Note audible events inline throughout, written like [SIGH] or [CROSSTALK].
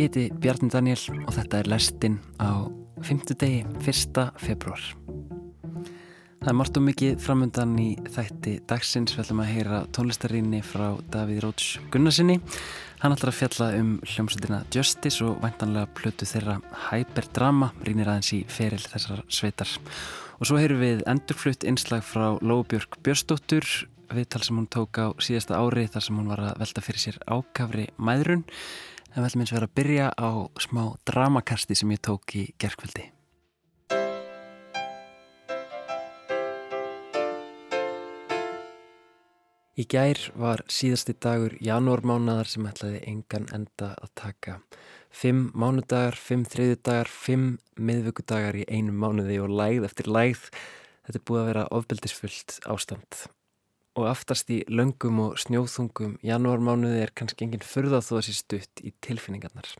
Ég heiti Bjarni Daniel og þetta er lestinn á 5. degi 1. februar. Það er margt og mikið framöndan í þætti dagsins. Við ætlum að heyra tónlistarinni frá Davíð Róts Gunnarsinni. Hann ætlar að fjalla um hljómsveitina Justice og væntanlega plötu þeirra Hyperdrama, rínir aðeins í feril þessar sveitar. Og svo heyrum við endurflutt einslag frá Lóbjörg Björstóttur, viðtal sem hún tók á síðasta ári þar sem hún var að velta fyrir sér ákafri mæðrun. En við ætlum eins og vera að byrja á smá dramakasti sem ég tók í gerkveldi. Í gær var síðasti dagur janúarmánaðar sem ætlaði engan enda að taka. Fimm mánudagar, fimm þriðudagar, fimm miðvöggudagar í einum mánuði og lægð eftir lægð. Þetta er búið að vera ofbeldisfullt ástand. Og aftast í löngum og snjóþungum janúarmánuði er kannski enginn fyrða þó að sé stutt í tilfinningarnar.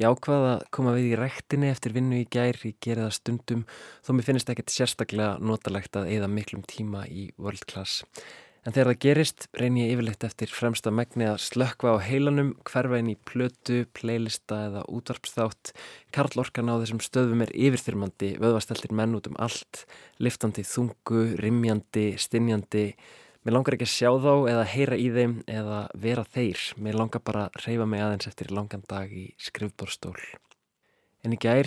Ég ákvaða að koma við í rektinni eftir vinnu í gær, ég geri það stundum, þó mér finnst ekkert sérstaklega notalegt að eða miklum tíma í world class. En þegar það gerist reynir ég yfirleitt eftir fremsta megni að slökva á heilanum, hverfa inn í plötu, playlista eða útvarpsþátt. Karl Orkan á þessum stöðum er yfirþyrmandi, vöðvasteltir menn út um allt, liftandi þungu, rimjandi, stinjandi. Mér langar ekki að sjá þá eða heyra í þeim eða vera þeir. Mér langar bara að reyfa mig aðeins eftir langan dag í skrifborstól. En í gær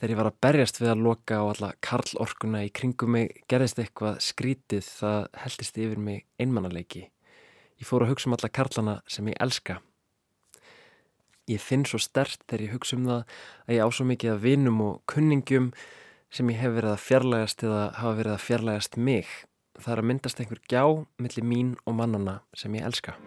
Þegar ég var að berjast við að loka á alla karlorkuna í kringum mig gerðist eitthvað skrítið það heldist yfir mig einmannaleiki. Ég fór að hugsa um alla karlana sem ég elska. Ég finn svo stert þegar ég hugsa um það að ég á svo mikið af vinum og kunningum sem ég hef verið að fjarlægast eða hafa verið að fjarlægast mig. Það er að myndast einhver gjá millir mín og mannana sem ég elska.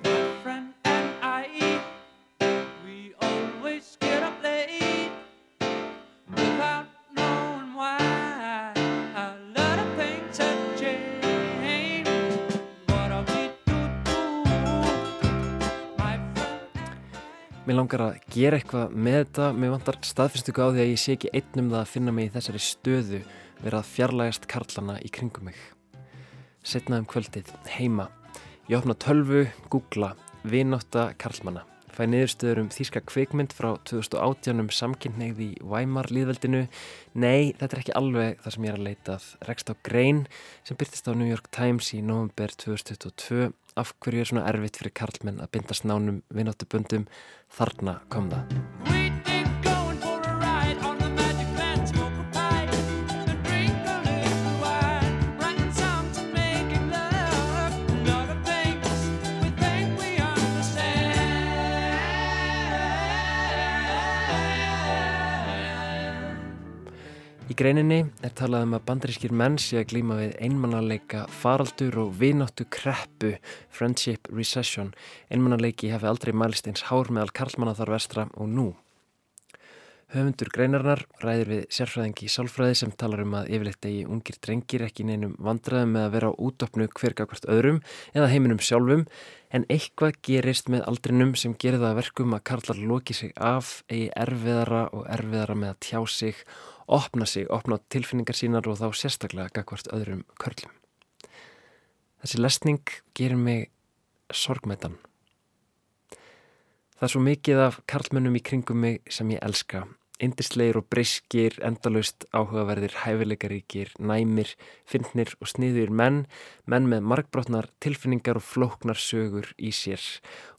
Langar að gera eitthvað með þetta, mér vantar staðfyrstugu á því að ég sé ekki einnum það að finna mig í þessari stöðu verið að fjarlægast karlana í kringum mig. Setnað um kvöldið, heima. Ég opna tölvu, googla, vináta karlmanna. Fæ niðurstöður um þýska kveikmynd frá 2018 um samkynneið í Weimar líðveldinu. Nei, þetta er ekki alveg það sem ég er að leitað. Rekst á Grein sem byrtist á New York Times í november 2022 af hverju er svona erfitt fyrir karlmenn að binda snánum vináttuböndum þarna kom það Í greininni er talað um að bandarískir menn sé að glýma við einmannarleika faraldur og vináttu kreppu, friendship recession. Einmannarleiki hefði aldrei mælst eins hár meðal karlmanna þar vestra og nú. Höfundur greinarnar ræðir við sérfræðingi í sálfræði sem talar um að yfirleitt eigi ungir drengir ekki neinum vandraðum með að vera á útopnu hvergakvart öðrum eða heiminum sjálfum en eitthvað gerist með aldrinum sem gerir það verkum að karlar loki sig af, eigi erfiðara og erfiðara með að tjá sig opna sig, opna tilfinningar sínar og þá sérstaklega gagvart öðrum körlum. Þessi lesning gerir mig sorgmetan. Það er svo mikið af karlmönnum í kringum mig sem ég elska Indisleir og breyskir, endalust, áhugaverðir, hæfileikaríkir, næmir, fyndnir og sniður menn, menn með markbrotnar tilfinningar og flóknar sögur í sér.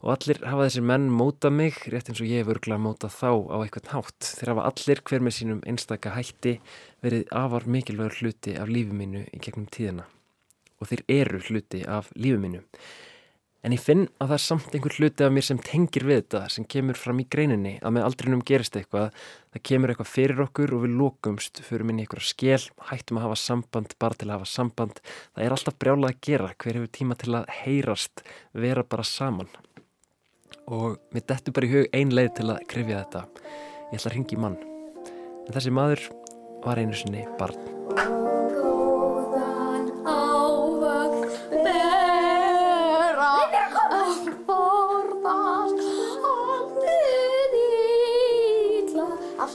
Og allir hafa þessir menn móta mig, rétt eins og ég örglað móta þá á eitthvað nátt. Þeir hafa allir hver með sínum einstaka hætti verið afar mikilvægur hluti af lífi mínu í gegnum tíðina. Og þeir eru hluti af lífi mínu. En ég finn að það er samt einhver hluti af mér sem tengir við þetta, sem kemur fram í greininni, að með aldrinum gerist eitthvað, það kemur eitthvað fyrir okkur og við lókumst, fyrir minni eitthvað skell, hættum að hafa samband, bara til að hafa samband. Það er alltaf brjálað að gera, hver hefur tíma til að heyrast, vera bara saman. Og mér dettu bara í hug ein leið til að krifja þetta. Ég ætla að ringi mann. En þessi maður var einu sinni barn.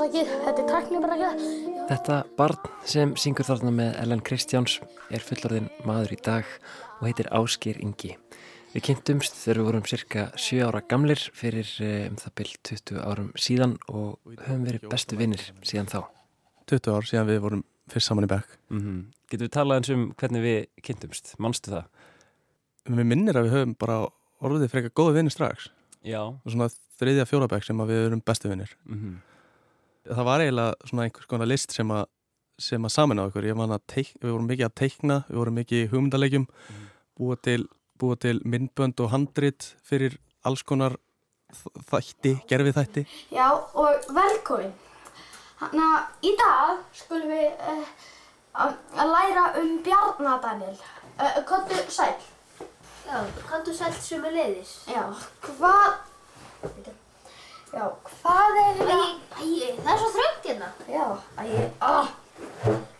Afsakið, þetta er tæknibrekka. Þetta barn sem syngur þarna með Ellen Kristjáns er fullorðin maður í dag og heitir Áskir Ingi. Við kynntumst þegar við vorum cirka 7 ára gamlir fyrir eh, um það byrj 20 árum síðan og höfum verið bestu vinnir síðan þá. 20 ár síðan við vorum fyrst saman í bekk. Mm -hmm. Getur við talað eins um hvernig við kynntumst? Manstu það? Mér minnir að við höfum bara orðið frekar góði vinnir strax. Já. Og svona þriðja fjóra bekk sem við erum bestu vinnir. Mm -hmm. Það var eiginlega svona einhvers konar list sem að, sem að samin á okkur. Ég man að teik, við vorum mikið að teikna, við vorum mikið í hugmyndalegjum, mm búa til búa til myndbönd og handrit fyrir alls konar þætti, gerfi þætti. Já og velkomin. Þannig að í dag skulum við uh, að læra um Bjarnadaniel. Uh, eh, Kontu sæl. Já, kontu sæl sem er leiðis. Já, hvað... Já, hvað er þetta? Æ, það er svo þröngt hérna. Já, æ, ah.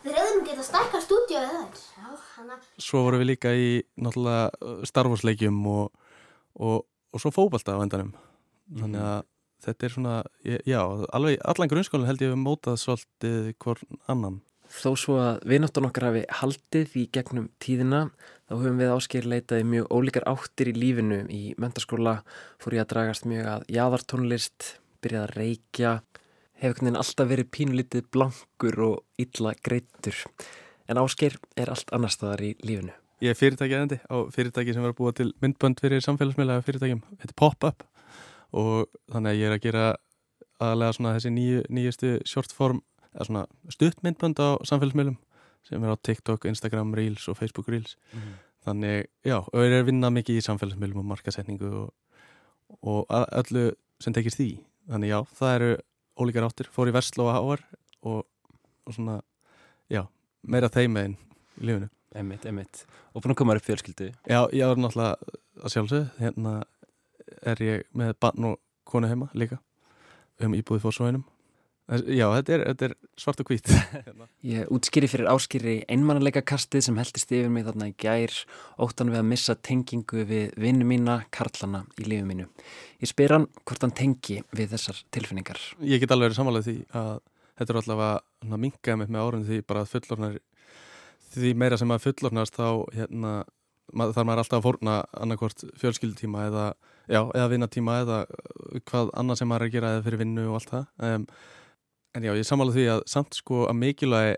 Við reyðum geta stækka stúdíu eða það. Svo vorum við líka í náttúrulega uh, starfosleikjum og, og, og svo fókbalta á endanum þannig að þetta er svona já, alveg, allan grunnskólinn held ég að við mótað svolítið hvern annan Þó svo að viðnáttan okkar hafi haldið í gegnum tíðina þá höfum við ásker leitaði mjög ólíkar áttir í lífinu í mentarskóla fór ég að dragast mjög að jáðartónlist byrjaði að reykja hefur alltaf verið pínulítið blankur og illa greittur En ásker er allt annar staðar í lífinu. Ég er fyrirtæki aðendi á fyrirtæki sem var búa til myndbönd fyrir samfélagsmiðlega fyrirtækjum. Þetta er Pop-Up og þannig að ég er að gera aðalega svona þessi nýju, nýjustu shortform, eða svona stuttmyndbönd á samfélagsmiðlum sem er á TikTok, Instagram Reels og Facebook Reels. Mm. Þannig, já, og ég er að vinna mikið í samfélagsmiðlum og markasetningu og, og öllu sem tekist því. Þannig já, það eru ólíkar áttir. Fór í Vestló á Háar og, og svona, já, meira þeim einn í lífunu Emmitt, emmitt. Og búin að koma upp fjölskyldu Já, ég var náttúrulega að sjálfsög hérna er ég með barn og konu heima líka um íbúið fórsóinum Já, þetta er, þetta er svart og hvít [LAUGHS] Ég útskýri fyrir áskýri einmannleika kastið sem heldist yfir mig þarna í gær óttan við að missa tengingu við vinnu mína, Karlana í lífu mínu. Ég spyr hann hvort hann tengi við þessar tilfinningar. Ég get alveg verið samanlega því að þetta er alltaf að minga með með árun því bara að fullornar því meira sem að fullornast þá hérna, mað, þarf maður alltaf að fórna annarkort fjölskyldutíma eða, eða vinnatíma eða hvað annað sem maður er að gera eða fyrir vinnu og allt það. Um, en já, ég samála því að samt sko að mikilvæg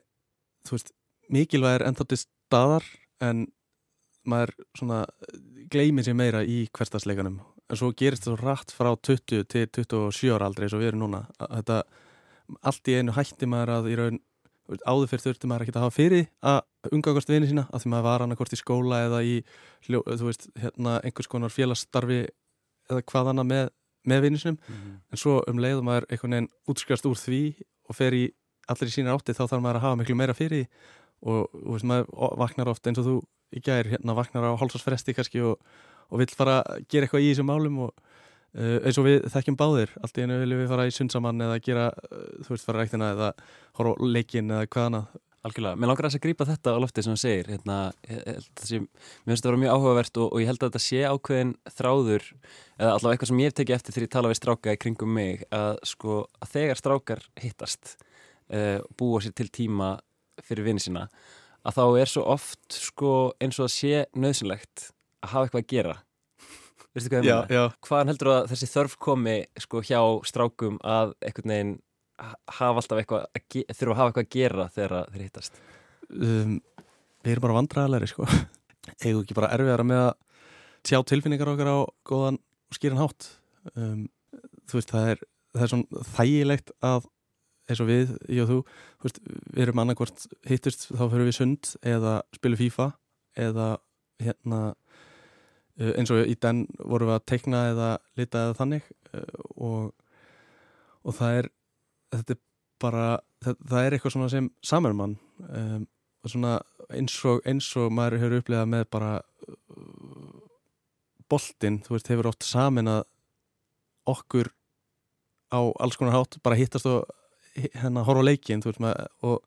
þú veist, mikilvæg er ennþá til staðar en maður svona gleymið sér meira í hverstagsleikanum en svo gerist það svo rætt frá 20 til 27 ára aldrei eins og við erum núna. Þetta allt í einu hætti maður að í raun áður fyrir þurfti maður ekki að hafa fyrir að umgangast vinið sína að því maður var annarkort í skóla eða í veist, hérna, einhvers konar félagsstarfi eða hvað annað með, með vinið sinum. Mm -hmm. en svo um leiðum maður einhvern veginn útskjast úr því og fer í allir í sína átti þá þarf maður að hafa miklu meira fyrir og, og veist, maður vaknar oft eins og þú í gæri hérna vaknar á hálsvarsfresti kannski og, og vill fara að gera eitthvað í þessum málum og Uh, eins og við þekkjum báðir. Allt í einu viljum við fara í sundsamann eða gera, uh, þú veist, fara ræktina eða horfa leikin eða hvað annað Algjörlega, mér langar að þess að grípa þetta á lofti sem það segir hérna, þessi, mér finnst þetta að vera mjög áhugavert og, og ég held að þetta sé ákveðin þráður, eða allavega eitthvað sem ég hef tekið eftir þegar ég tala við stráka í kringum mig að sko, að þegar strákar hittast uh, búa sér til tíma fyrir vinið sína að þá er svo oft sko, eins og að sé nöðsynlegt að hafa eitthvað að gera. Veistu hvað ég meina? Hvaðan heldur að þessi þörf komi sko hjá strákum að einhvern veginn hafa alltaf eitthvað þurfa að hafa eitthvað að gera þegar þeir hittast? Um, við erum bara vandræðalegri sko eigum ekki bara erfiðara með að sjá tilfinningar okkar á góðan og skýran hátt um, þú veist það er, það er svona þægilegt að eins og við, ég og þú, þú veist, við erum annarkvort hittust þá fyrir við sund eða spilum FIFA eða hérna Eh, eins og í den vorum við að teikna eða lita eða þannig eh, og, og það er þetta er bara það, það er eitthvað sem samar mann um, eins, eins og maður hefur upplegað með bara uh, boltinn, þú veist, hefur oft samin að okkur á alls konar hátt, bara hittast og hérna horfa leikin veist, með, og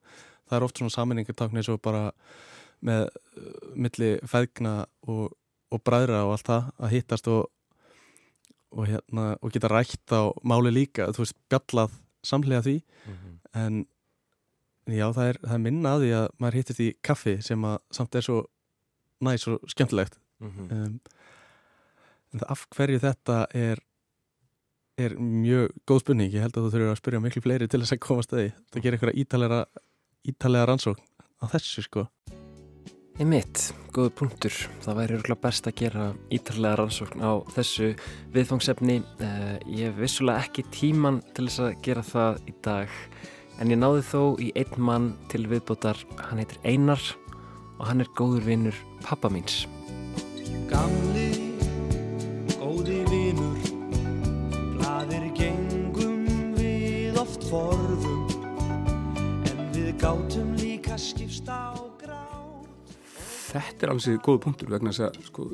það er oft svona saminningartakni eins og bara með uh, milli feðgna og og bræðra og allt það að hittast og, og, hérna, og geta rætt á máli líka, þú veist, bjallað samlega því. Mm -hmm. en já, það er, það er minna að því að maður hittist í kaffi sem að samt er svo næs og skemmtilegt. Mm -hmm. um, af hverju þetta er er mjög góð spurning. Ég held að þú þurfur að spyrja miklu fleiri til þess að komast að því. Það gerir eitthvað ítalega, ítalega rannsókn á þessu sko Einmitt, góðu punktur. Það væri örgulega best að gera ítarlega rannsókn á þessu viðfangsefni. Uh, ég hef vissulega ekki tíman til þess að gera það í dag en ég náði þó í einn mann til viðbótar. Hann heitir Einar og hann er góður vinnur pappa míns. Gamli, góði vinur, gladir gengum við oft forðum, en við gátum líka skipst á. Þetta er alveg góð punktur vegna þess að sko,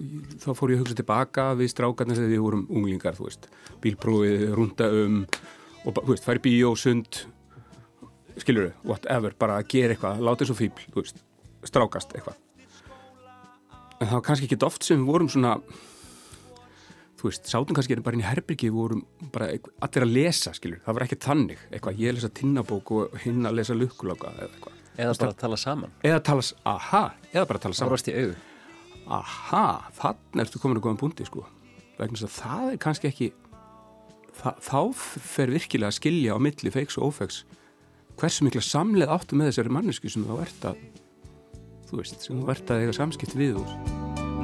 þá fór ég að hugsa tilbaka við strákarnir þegar við vorum unglingar, veist, bílprófið, runda um og þú veist, færi bíó, sund, skilur þau, whatever, bara að gera eitthvað, láta eins og fíbl, veist, strákast eitthvað. En það var kannski ekki oft sem við vorum svona, þú veist, sátum kannski bara inn í herbyrgi, við vorum bara allir að lesa, skilur, það var ekki þannig, eitthvað, ég lesa tinnabók og hinn að lesa lukkuláka eða eitthvað. Eða bara tala saman. Eða tala, aha, eða bara tala saman. Árast í auðu. Aha, þannig ertu komin að góðan búndi sko. vegna þess að það er kannski ekki það, þá fer virkilega að skilja á milli feiks og ófeiks hversu mikla samleð áttu með þessari mannesku sem þú ert að þú veist, sem þú ert að eiga samskipt við úr.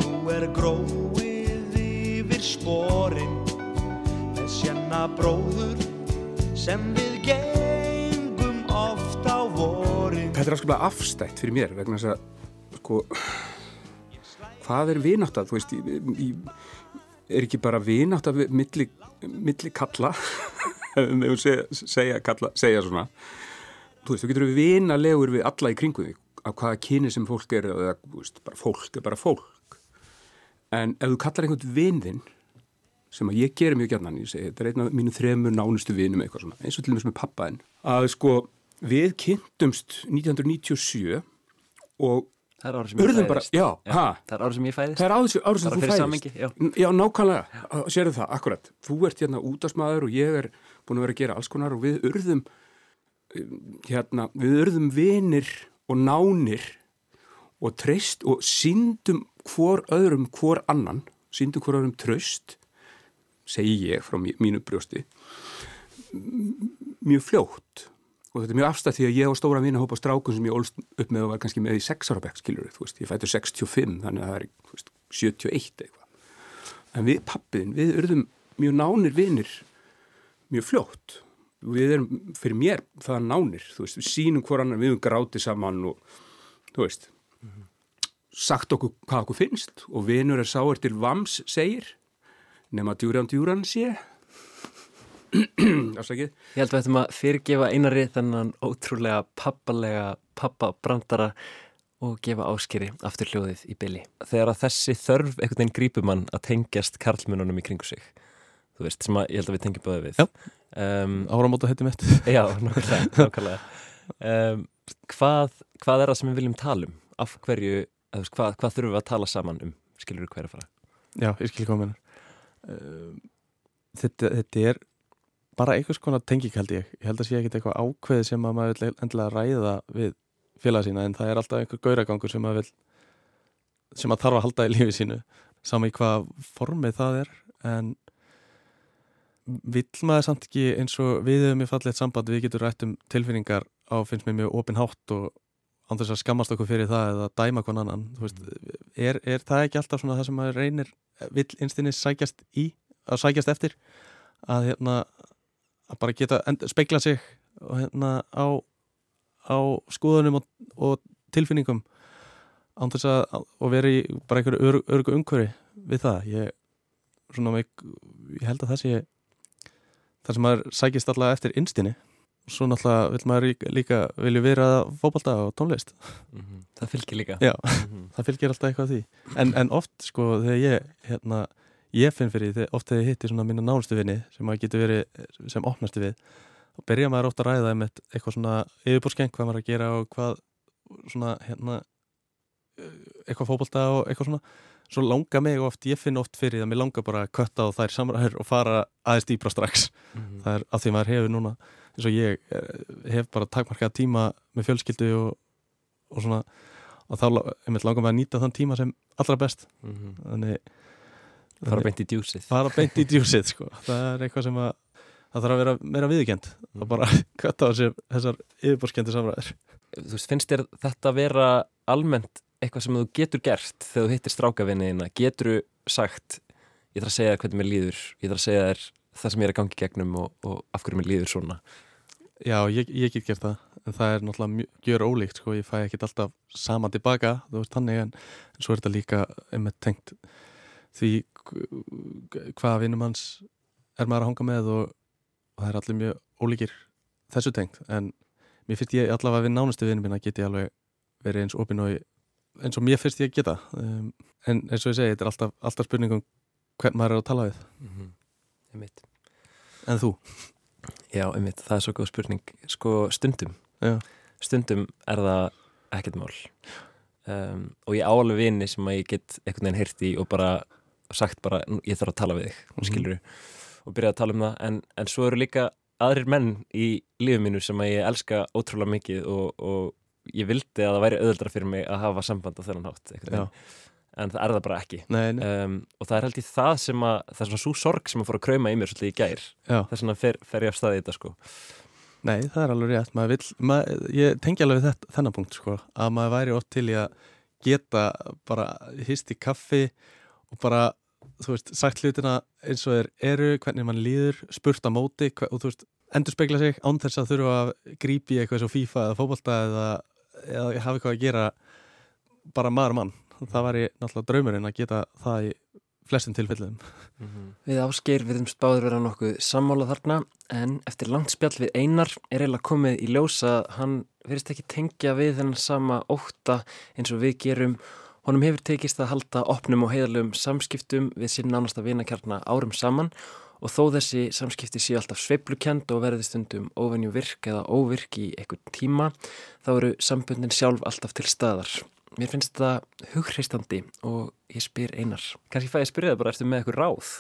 Nú er gróið yfir sporin með sjanna bróður sem við gengum oft á vorin. Þetta er afskaplega afstætt fyrir mér vegna þess að sko hvað er vinátt að, þú veist í, í, er ekki bara vinátt að milli, milli kalla? [LAUGHS] Ef við segja, kalla, segja svona. Þú veist, þú getur við vinalegur við alla í kringu þig af hvaða kyni sem fólk er eða, veist, fólk er bara fólk. En ef þú kallar einhvern vinn þinn sem að ég gerir mjög gætnan, ég segi, þetta er einn af mínu þremur nánustu vinum eitthvað svona, eins og til dæmis með pappaðinn að sko, við kynntumst 1997 og Það er árið sem ég urðum bara, fæðist. já, ha, Það er árið sem ég fæðist. það er árið sem, árið sem Bara þú fæðist samhengi, já. já, nákvæmlega, sérðu það, akkurat þú ert hérna útásmaður og ég er búin að vera að gera alls konar og við urðum eh, hérna, við urðum vinir og nánir og treyst og síndum hvor öðrum hvor annan, síndum hvor öðrum tröst segi ég frá mí- mínu brjósti mjög fljótt og þetta er mjög afstætt því að ég á stóra vinahópa strákun sem ég ólst upp með og var kannski með í 6 ára bekk skilur þú veist, ég fættur 65 þannig að það er veist, 71 eitthvað. En við pappiðin, við urðum mjög nánir vinir mjög fljótt. Við erum fyrir mér það nánir, þú veist, við sínum hvor annar við höfum grátið saman og þú veist sagt okkur hvað okkur finnst og vinur er sáir til vams segir nema djúran djúran sé afsakið Ég held að við ættum að fyrirgefa einari þennan ótrúlega pappalega pappabrandara og gefa áskeri aftur hljóðið í byli. Þegar að þessi þörf einhvern veginn grípur mann að tengjast karlmununum í kringu sig. Þú veist, sem að ég held að við tengjum báðið við. Já. Um, Áramóta heitum mitt [LAUGHS] já, nákvæmlega. nákvæmlega. Um, hvað, hvað er það sem við viljum tala um? Af hverju, eða, þú veist, hvað, hvað þurfum við að tala saman um? Skilur þú hverju að fara? Já, ég skil komin um, þetta, þetta er bara einhvers konar tenging held ég ég held að sé ekkit eitthvað ákveð sem að maður vil endilega ræða við félaga sína en það er alltaf einhver gauragangur sem maður vil sem maður þarf að halda í lífi sínu. Sama í hvað formið það er en vill maður samt ekki eins og við höfum í fallið samband við getum rætt um tilfinningar á finnst mér mjög opin hátt og án þess að skammast okkur fyrir það eða dæma hvern annan. Veist, er, er það ekki alltaf svona það sem maður reynir vill einstinni sækjast í að sækjast eftir? Að hérna að bara geta speikla sig og hérna á, á skoðunum og, og tilfinningum án þess að og vera í bara einhverju ör, örgu umhverfi við það ég, mig, ég held að það sé það sem maður sækist alltaf eftir innstinni og svo náttúrulega vil maður líka, vilja vera fótbolta og tónlist Mm Það fylgir líka. Já. Mhm. það fylgir alltaf eitthvað að því en, en oft sko þegar ég hérna, ég finn fyrir því, oft þegar ég hitti svona mína nánustu vinni sem maður getur verið sem opnastu við, þá byrja maður oft að ræða um eitthvað svona yfirbúrskenk hvað maður að gera og hvað svona hérna eitthvað fótbolta og eitthvað svona svo langar mig oft, ég finn oft fyrir það mér langar bara að kötta á þær samræður og fara aðeins dýpra strax Mhm. það er að því maður hefur núna eins og ég eh, hef bara takmarkað tíma með fjölskyldu og, og svona og þá langar maður að nýta þann tíma sem allra best Mhm. þannig fara beint í djúsið. fara beint í [LAUGHS] djúsið sko. það er eitthvað sem að það þarf að vera meira viðkjönd Mm. og bara [LAUGHS] kvæta á þessi, þessar yfirbórskendi samræður. Þú veist, finnst þér þetta vera almennt eitthvað sem þú getur gert þegar þú hittir strákavinniðina, getur sagt ég þarf að segja þér hvernig mér líður. Ég þarf að segja þér það sem ég er að gangi gegnum og, og af hverju mér líður svona. Já, ég, ég get gert það. En það er náttúrulega gjör ólíkt sko. ég fæ ekki alltaf sama tilbaka þú veist þannig. En, en svo er þetta líka einmitt tengt því hvaða vinnum hans er maður að hanga með og, og það er allir mjög ólíkir þessu tengt en mér finnst ég allavega við nánustu vinnum minna get ég alveg verið eins opinn og eins og mér finnst ég geta um, en eins og ég segi, þetta er alltaf, alltaf spurningum hvern maður er að tala við mm -hmm. einmitt. en þú? Já, einmitt, það er svo góð spurning sko stundum Já. stundum er það ekkert mál um, og ég áalveg vini sem að ég get heyrt í og bara sagt bara, "Nú, ég þarf að tala við þig Mhm. skilur og byrja að tala um það. En, en svo eru líka aðrir menn í lífið mínu sem að ég elska ótrúlega mikið og, og ég vildi að það væri auðvöldra fyrir mig að hafa samband á þennan hátt en það er það bara ekki. Nei, nei, um, og það er held ég það sem að það er svona svo sorg sem að fór að krauma í mér svolítið í gær. Þess vegna fer, fer ég af staði í þetta sko. Nei, það er alveg rétt. Maður vill, maður, ég tengi alveg þetta, þennan punkt, sko, að maður væri ótt til í að geta bara hist í kaffi og bara, þú veist, sagt hlutina eins og þeir eru, hvernig mann líður, spurt á móti hver, og þú veist, endur spekla sig án þess að þurfa að grípi í eitthvað svo FIFA eða fótbolta eða, eða hafa eitthvað að gera bara maður mann. Það væri náttúrulega draumurinn að geta það í flestum tilfellum. Við áskeir viðumst báður vera nokkuð sammála þarna en eftir langt spjall við Einar er eiginlega komið í ljósa að hann verðist ekki tengja við þennan sama óta eins og við gerum. Honum hefur tekist að halda opnum og heiðalum samskiptum við sinn nánasta vinakjarna árum saman og þó þessi samskipti séu alltaf sveiflukend og verði stundum óvenju virk eða óvirk í einhvern tíma þá eru sambundin sjálf alltaf til staðar. Mér finnst það hugreistandi og ég spyr Einar. Kanski fæ ég að spyrja það bara eftir með eitthvað ráð.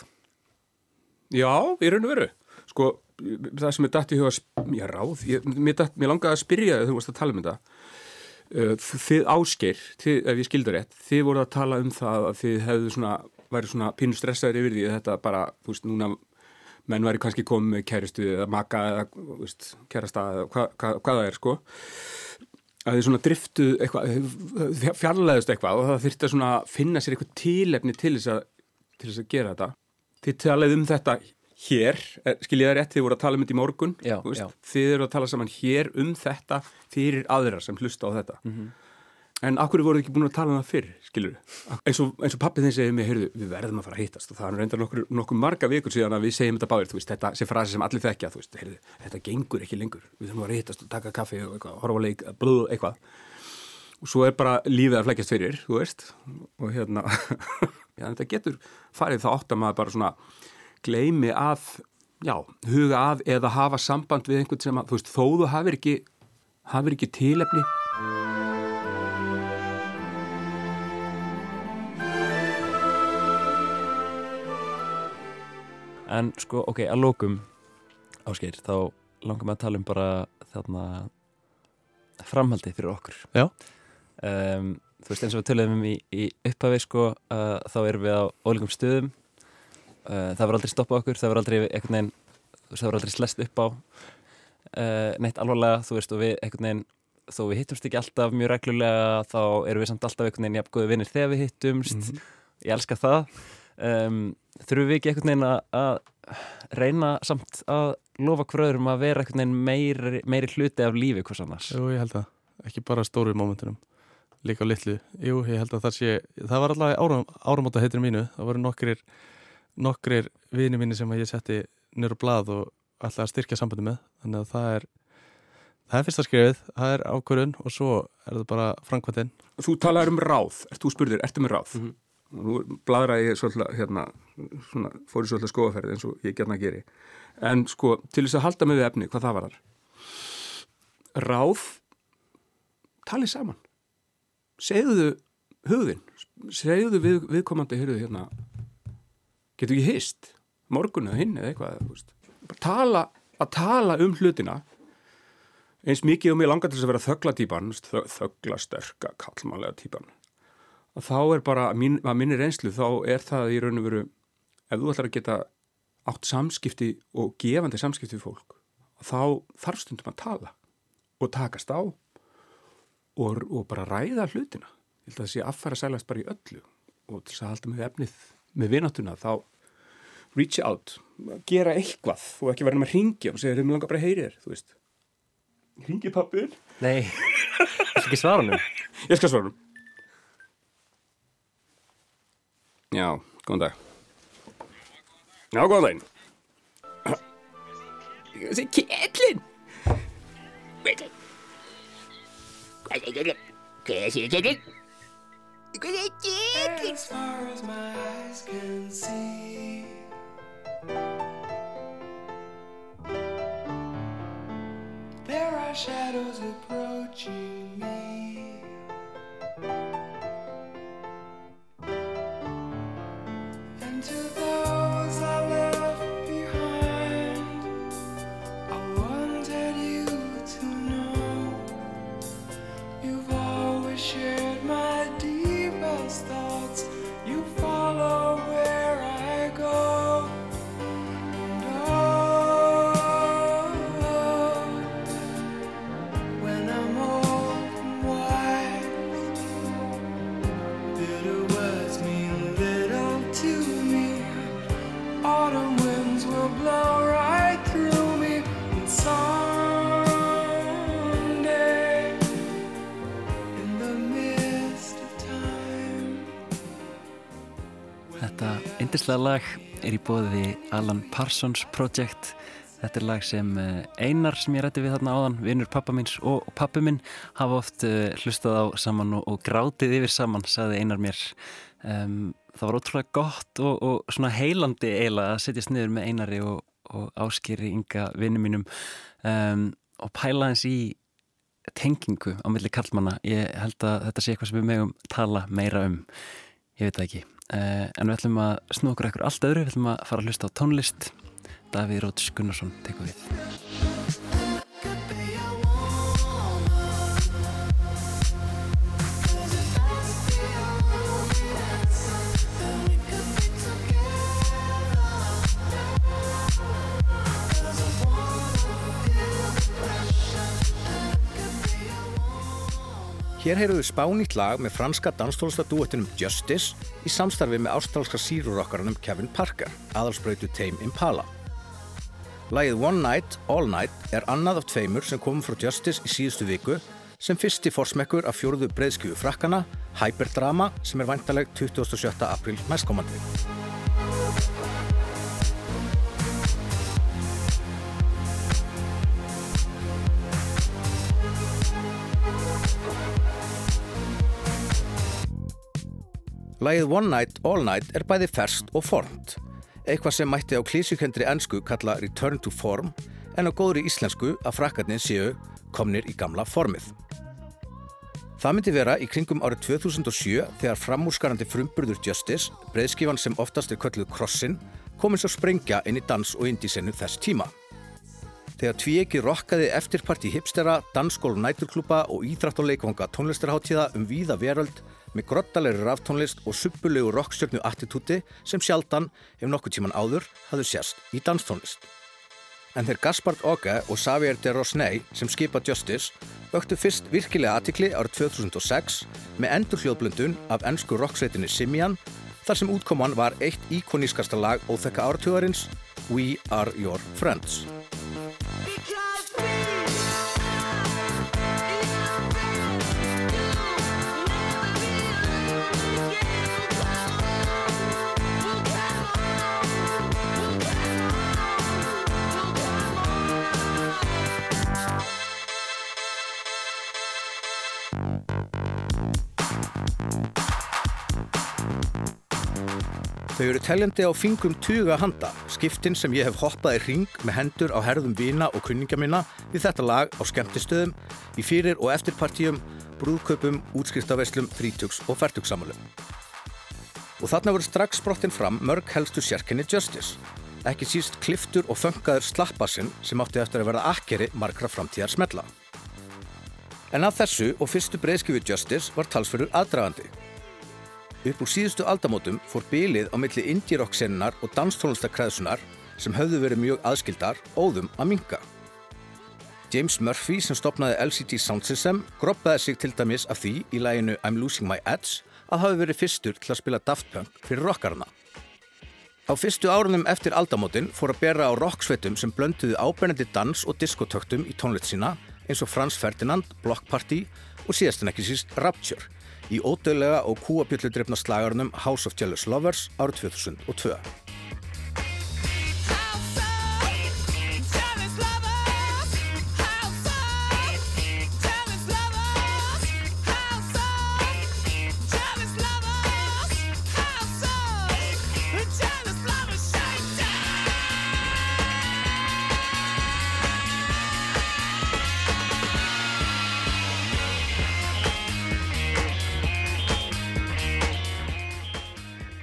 Já, í raun og veru. Sko, það sem er dætt í huga, já, ráð, ég, mér, datt, mér langaði að spyrja þegar þú varst að tala um þetta. Uh, Þið áskeir, þið, ef ég skildur rétt, þið voru að tala um það að þið hefðu svona, væri svona pínu stressaður yfir því að þetta bara, þú veist, núna menn væri kannski komið kæristu eða maka eða, þú veist, kærasta eða hva, hva, hvað það er, sko. Að þið svona driftu eitthvað, fjarlæðust eitthvað og það þyrfti að svona finna sér eitthvað tilefni til þess að, til þess að gera þetta. Þið talaðu um þetta hér, eh, skil ég það rétt, þið voru að tala um þetta í morgun, Já, veist, já. þið eru að tala saman hér um þetta fyrir aðra sem hlusta á þetta. Mhm. En akkur voru þið ekki búin að tala um það fyrr, skilur eins og, eins og pappi þinn segir mig, heyrðu, við verðum að fara að hittast og það er reyndar nokkur, nokkur marga vikur síðan að við segjum þetta báðir, veist, þetta sé frasi sem allir þekkja, þú veist, heyrðu, þetta gengur ekki lengur, við þurfum að hittast og taka kaffi og eitthvað, horfa leik, blöð, eitthvað og svo er bara lífið að flækjast fyrir, þú veist og hérna [LAUGHS] já, þetta getur farið þá átt að maður bara svona gleymi að já, huga að eða hafa samband við einhvern sem að, þú veist, þó þú hafir ekki hafir ekki tilefni En sko, ok, að lókum áskeir, þá langar maður að tala um bara þarna framhaldi fyrir okkur. Já. Um, þú veist eins og við töluðum um í, í upphafi sko, uh, þá erum við á ólíkum stöðum. Uh, það verður aldrei stoppað okkur, það verður aldrei þú veist, það verður aldrei slest upp á uh, neitt alvarlega, þú veist, og við einhvern veginn, þó við hittumst ekki alltaf mjög reglulega, þá erum við samt alltaf einhvern veginn jafn góði vinnir þegar við hittumst. Ég elska það. Um, þurfum við ekki einhvern veginn að, reyna samt að lofa hverjum að vera einhvern veginn meiri, meiri hluti af lífi hvers annars Jú, ég held að, ekki bara stóru mómentunum, líka litlu. Jú, ég held að það sé, það var alltaf áram, áramóta heitir mínu, það voru nokkrir, nokkrir vini mínu sem ég setti nýru blað og ætlaði að styrkja sambandi með, þannig að það er, það er fyrsta skrifið, það er ákvörðun og svo er það bara framkvæmtinn. Þú talaður um ráð, ert þú spurður, ertu með ráð? Mhm. Og nú bladraði ég svolítið, hérna, svona, fór í svolítið skoðaferð eins og ég gerna að geri. En sko, til þess að halda með við efni, hvað það var þar? Ráð, talið saman. Segðu hugðin, segðu við, viðkomandi, heyrðu hérna, getur ekki hist, morgun eða hinn eða eitthvað, Tala, að tala um hlutina. Eins mikið og mér langar til þess að vera þögla típan, þögla sterka, kallmannlega típan að þá er bara, mín, að minni reynslu þá er það í raun og veru ef þú ætlar að geta átt samskipti og gefandi samskipti við fólk, þá þarf stundum að tala og takast á og, og bara ræða hlutina. Ég held að það sé aðfæra sælast bara í öllu og til þess að halda með efnið með vináttuna þá reach out, gera eitthvað og ekki vera með að ringja og segja, þeir mjög langar bara að heyri þér, þú veist. Ringi pappin? Nei, það er ekki svara hann [LAUGHS] Ég skal svara. Já, góðan dag. Já, góðan daginn. [CLEARS THROAT] Það er kettlinn. As far as my eyes can see. There are shadows approaching me. Þetta yndislega lag er í bóði Alan Parsons Project. Þetta er lag sem eh, Einar sem ég rætti við þarna áðan, vinnur pappa míns og pappi minn hafa oft uh, hlustað á saman og, og grátið yfir saman, saði Einar mér. Um, það var ótrúlega gott og, og svona heilandi eiginlega að setjast niður með Einari og, og áskýri ynga vinnu mínum um, og pæla hans í tengingu á milli kallmanna. Ég held að þetta sé eitthvað sem við megum tala meira um. Ég veit það ekki. Uh, en við ætlum að snú okkur ekkur allt öðru, við ætlum að fara að hlusta á tónlist. Davíð Róts Gunnarsson tekur við. Hér heyrðum við spánýtt lag með franska danstónlistadúettinum Justice í samstarfi með ástrálska sírurokkaranum Kevin Parker, aðalsbreytu Tame Impala. Lagið One Night, All Night er annað af tveimur sem komum frá Justice í síðustu viku sem fyrsti forsmekkur af fjóruðu breyðskjöfu frakkana, Hyperdrama, sem er væntaleg 27. april næstkomandi. Lagið One Night, All Night er bæði ferst og formt, eitthvað sem mætti á klísjukendri ennsku kalla Return to Form en á góðri íslensku að frakkarnir séu komnir í gamla formið. Það myndi vera í kringum árið 2007 þegar framúrskarandi frumburður Justice, breyðskifan sem oftast er kölluð Crossin, komins að sprengja inn í dans- og indísenu þess tíma. Þegar tvíegi rokkaði eftirparti hipstera, dansskól næturklúpa og íþrætt og leikvanga tónlistarháttíða um víða veröld með grottalegri raftónlist og suppulegu rockstjörnu attitúti sem sjaldan, ef nokkuð tíman áður, hafðu sérst í danstónlist. En þeir Gaspard Oge og Xavier de Rosnay sem skipa Justice vöktu fyrst virkilega aðtikli árið 2006 með endur hljóðblöndun af ennsku rocksveitinni Simian þar sem útkoman var eitt íkonískasta lag óþekka áratugarins We Are Your Friends. Þau eru teljandi á fingrum tuga handa, skiptin sem ég hef hoppað í ring með hendur á herðum vina og kunningja minna við þetta lag á skemmtistöðum, í fyrir og eftirpartíum, brúðkaupum, útskriftaveslum, þrítugs og færtugsammalum. Og þarna voru strax sprottin fram mörg helstu sérkenni Justice, ekki síst kliftur og föngaður slappassinn sem átti eftir að verða akkeri margra framtíðar smella. En að þessu og fyrstu breyðskifu Justice var talsfyrur aðdragandi. Upp úr síðustu aldamótum fór bylið á milli indie-rock-sennar og danstónlistakræðsunar sem höfðu verið mjög aðskildar óðum að minga. James Murphy sem stopnaði LCD Sound System groppaði sig til dæmis af því í læginu I'm Losing My Edge að hafi verið fyrstur til að spila Daft Punk fyrir rockarna. Á fyrstu árunum eftir aldamótin fór að bera á rocksveitum sem blönduðu ábernandi dans og diskotöktum í tónleitt sína eins og Franz Ferdinand, Block Party og síðast en ekki síst Rapture í ódöðlega og kúabjölludrifna slagarnum House of Jealous Lovers árið 2002.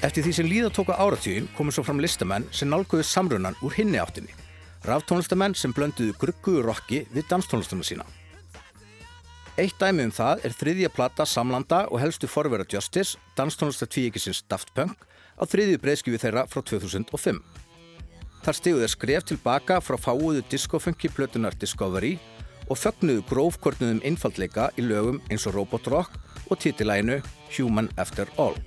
Eftir því sem líða tóka áratvíin komu svo fram listamenn sem nálguðu samrunan úr hinni áttinni. Ráftónlistamenn sem blönduðu grugguðu rocki við danstónlistunum sína. Eitt dæmi um það er þriðja plata Samlanda og helstu forvera Justice, danstónlistar tvíekisins Daft Punk, á þriðju breyðskjöfu þeirra frá 2005. Þar stígu þeir skref tilbaka frá fáuðu diskofunki plötunar Discovery og fögnuðu grófkortnuðum einfaldleika í lögum eins og Robot Rock og titilæginu Human After All.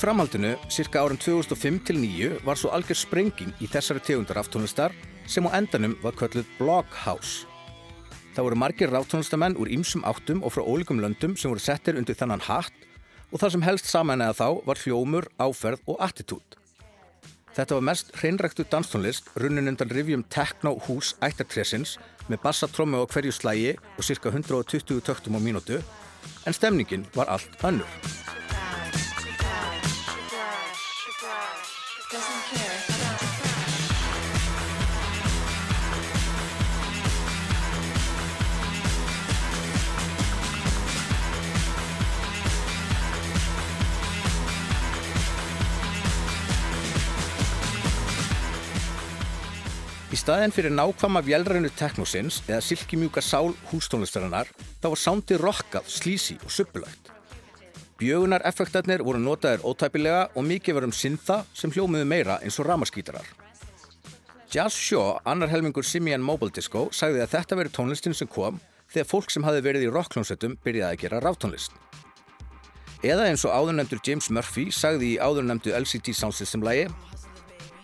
Framhaldinu, cirka árum 2005-2009, var svo algjör sprenging í þessari tegundar aftónlistar sem á endanum var kölluð Blockhouse. Það voru margir ráftónlistamenn úr ýmsum áttum og frá ólíkum löndum sem voru settir undir þannan hatt og það sem helst samanæða þá var hljómur, áferð og attitút. Þetta var mest hreinræktu danstónlist runnin undan rivjum Techno Hús ættartresins með bassatrómi á hverju slægi og cirka 120 töktum á mínútu en stemningin var allt önnur. Í staðin fyrir nákvæma vélrænu teknosins eða silkimjúka sál hústónlistarinnar þá var sándi rokkað, slísi og suppulægt. Bjögunar effektarnir voru notaðir ótæpilega og mikið var um syntha sem hljómiðu meira eins og ramaskítarar. Jazz Shaw, annar helmingur Simian Mobile Disco, sagði að þetta veri tónlistin sem kom þegar fólk sem hafi verið í rockklónsettum byrjaði að gera ráftónlist. Eða eins og áðurnemdur James Murphy sagði í áðurnemdu LCD Sound System lægi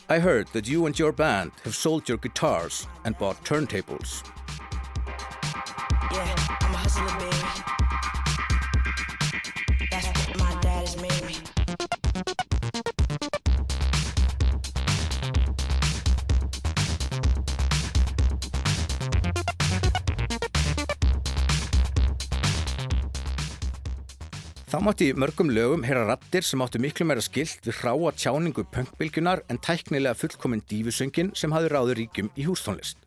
I heard that you and your band have sold your guitars and bought turntables. Yeah, Þá mátti mörgum lögum heyra rattir sem áttu miklu meira skilt við hráa tjáningu punkbylgjunar en tæknilega fullkominn dífusöngin sem hafði ráður ríkjum í hústónlist.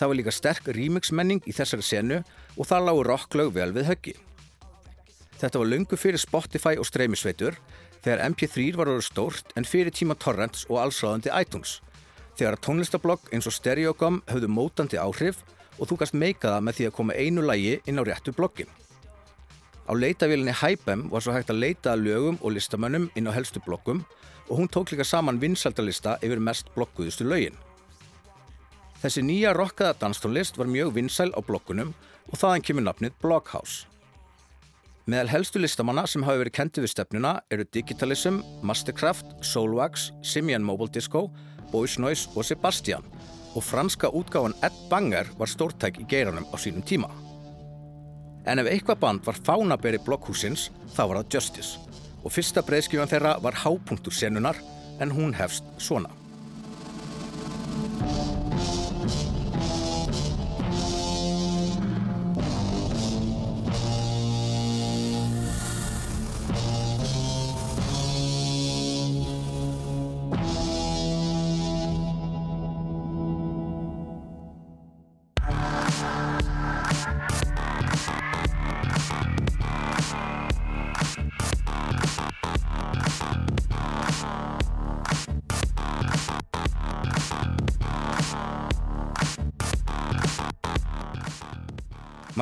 Það var líka sterk remixmenning í þessari senu og það lágur rocklaug vel við höggi. Þetta var lungu fyrir Spotify og streymisveitur þegar MP3 var orður stórt en fyrir tíma torrents og allsráðandi iTunes. Þegar tónlistablogg eins og Stereogum höfðu mótandi áhrif og þú gast meika það með því að koma einu lægi inn á réttu bloggin. Á leitavílinni Hypem var svo hægt að leita að lögum og listamönnum inn á helstu bloggum og hún tók líka saman vinsaldalista yfir mest blogguðustu lögin. Þessi nýja rockaða danstónlist var mjög vinsæl á bloggunum og þaðan kemur nafnið Blockhouse. Meðal helstu listamanna sem hafi verið kendið við stefnuna eru Digitalism, Mastercraft, Soulwax, Simian Mobile Disco, Boys Noise og Sebastian og franska útgáfan Ed Banger var stórtæk í geiranum á sínum tíma. En ef eitthvað band var fánaberi blokkhúsins, þá var það Justice. Og fyrsta breyðskifan þeirra var hápunktur senunar, en hún hefst svona.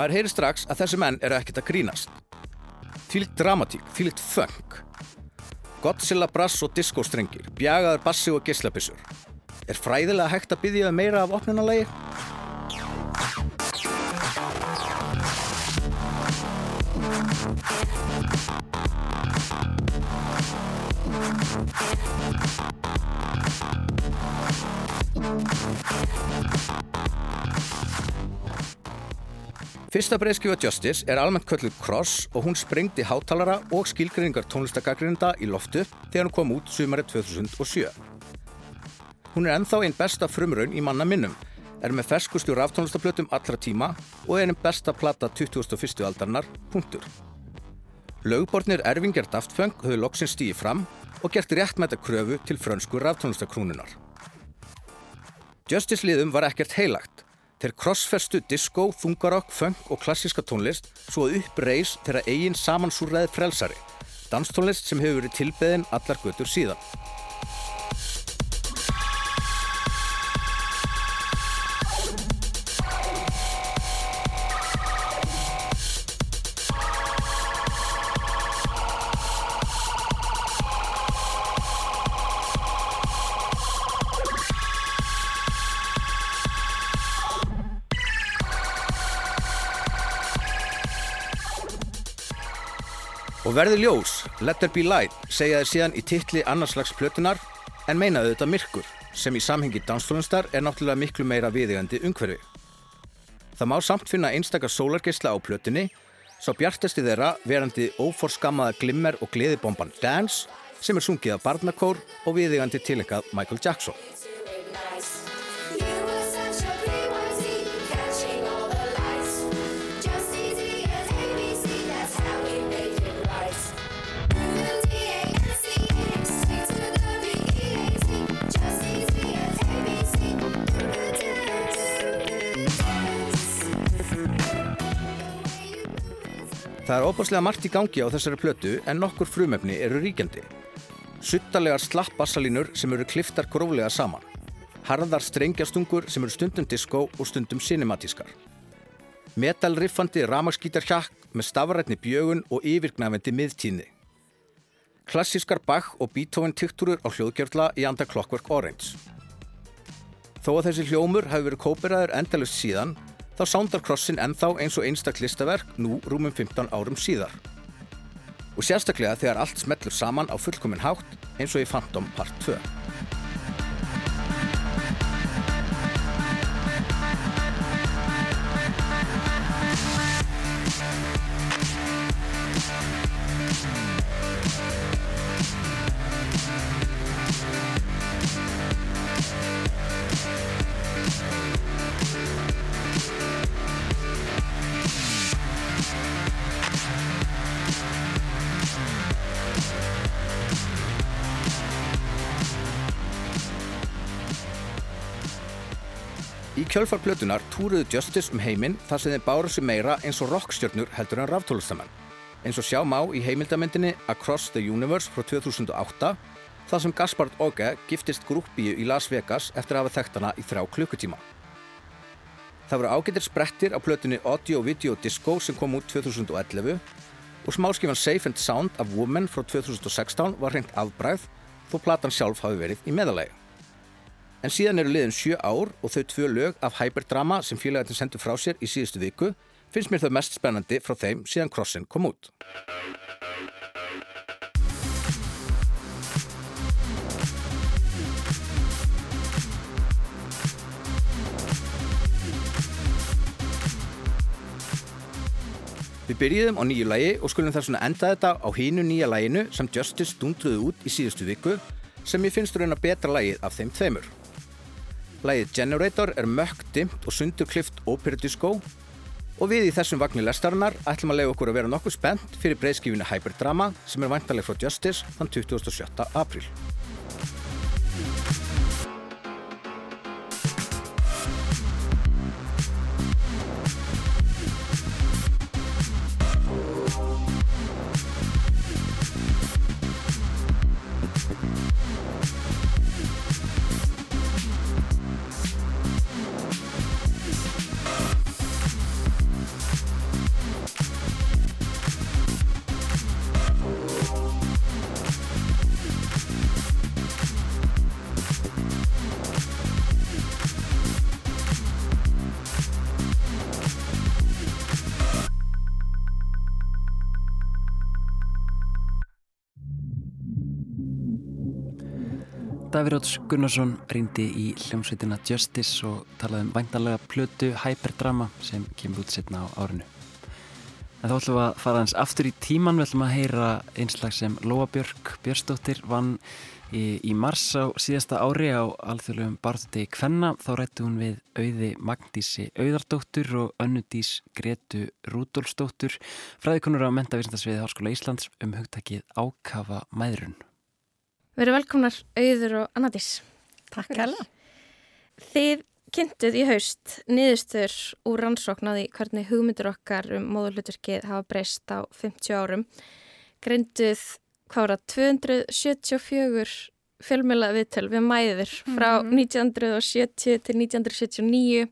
Maður heyri strax að þessi menn eru ekkert að grínast. Þvílitt dramatík, þvílitt funk. Godzilla brass og diskostrengir, bjagaður bassi og gislabissur. Er fræðilega hægt að byggja meira af opnunalagi? Fyrsta breyðskjöfa Justice er almennt kölluð Cross og hún sprengdi hátalara og skilgreiningar tónlistagagrínda í loftu þegar hún kom út sumari 2007. Hún er ennþá einn besta frumraun í manna minnum, er með ferskustu ráftónlistaplötum allra tíma og er einn besta plata 2001. aldarinnar, punktur. Lögbornir Ervingjar Daftfeng höfðu loksins stíði fram og gert réttmæta kröfu til frönsku ráftónlistakrúnunar. Justice liðum var ekkert heilagt. Þeir crossfestu disco, þungarokk, funk og klassíska tónlist svo að upp reys þeirra eigin samansúrraði frelsari. Danstónlist sem hefur verið tilbeðin allar götur síðan. Og verði ljós, Let There Be Light, segja þeir síðan í titli annarslags plötunar en meinaðu þetta myrkur, sem í samhengi danstónlistar er náttúrulega miklu meira viðigandi umhverfi. Það má samt finna einstakar sólargeisla á plötunni, sá bjartesti þeirra verandi óforskammaða glimmer og gleðibomban Dance, sem er sungið af barnakór og viðigandi tilengað Michael Jackson. Það er óbúslega margt í gangi á þessari plötu en nokkur frumefni eru ríkjandi. Suttalegar slapp bassalínur sem eru kliftar gróflega saman. Harðar strengjastungur sem eru stundum disco og stundum cinematískar. Metalriffandi ramaskítarhjakk með stafrætni bjögun og yfirgnafendi miðtíðni. Klassískar Bach og Beethoven tiktúrur á hljóðgjörla í anda Clockwork Orange. Þó að þessi hljómur hafi verið kóperaður endalust síðan þá sándar krossin ennþá eins og einstak listaverk nú rúmum 15 árum síðar. Og sérstaklega þegar allt smellur saman á fullkominn hátt eins og í Phantom Part 2. kjölfarplötunar túruðu Justice um heiminn þar sem þeir báru sig meira eins og rockstjörnur heldur en ráftólistamenn. Eins og sjá má í heimildamindinni Across the Universe frá 2008 þar sem Gaspard Oge giftist grúppíu í Las Vegas eftir að hafa þekkt hana í þrjá klukkutíma. Það voru ágættir sprettir á plötunni Audio Video Disco sem kom út 2011 og smáskifan Safe and Sound af Woman frá 2016 var hreint afbræð þó platan sjálf hafi verið í meðalagi. En síðan eru liðin sjö ár og þau tvö lög af hyperdrama sem félagarnir sendu frá sér í síðustu viku finnst mér þau mest spennandi frá þeim síðan Crossin kom út. Við byrjuðum á nýju lægi og skulum þar svona enda þetta á hínu nýja læginu sem Justice dundruði út í síðustu viku sem ég finnst raun að betra lægið af þeim tveimur. Lægið Generator er mökk, dimt og sundurklift óperadisco og við í þessum vagnir lestarinnar ætlum að leiða okkur að vera nokkuð spennt fyrir breyðskífinu Hyperdrama sem er vantarleg frá Justice þann 27. apríl. Daviróts Gunnarsson rýndi í hljómsveitina Justice og talaði um væntanlega plötu Hyperdrama sem kemur út setna á árinu. En þá ætlum við að fara eins aftur í tíman, við ætlum að heyra einslag sem Lóa Björk Björnsdóttir vann í, í mars á síðasta ári á alþjóðlegum barðutegi Kvenna. Þá rætti hún við auði Magndísi Auðardóttur og önnudís Gretu Rúdolfsdóttur, fræðikonur á mentavísindasviði Háskóla Íslands um hugtakið ákafa mæðrun. Verið velkomnar auður og Anadís. Takk hella. Þið kynntuð í haust niðurstur úr rannsóknaði hvernig hugmyndur okkar um móðurluturkið hafa breyst á 50 árum. Grinduð hvað var það 274 fjölmjöla viðtöl við mæður frá Mhm. 1970 til 1979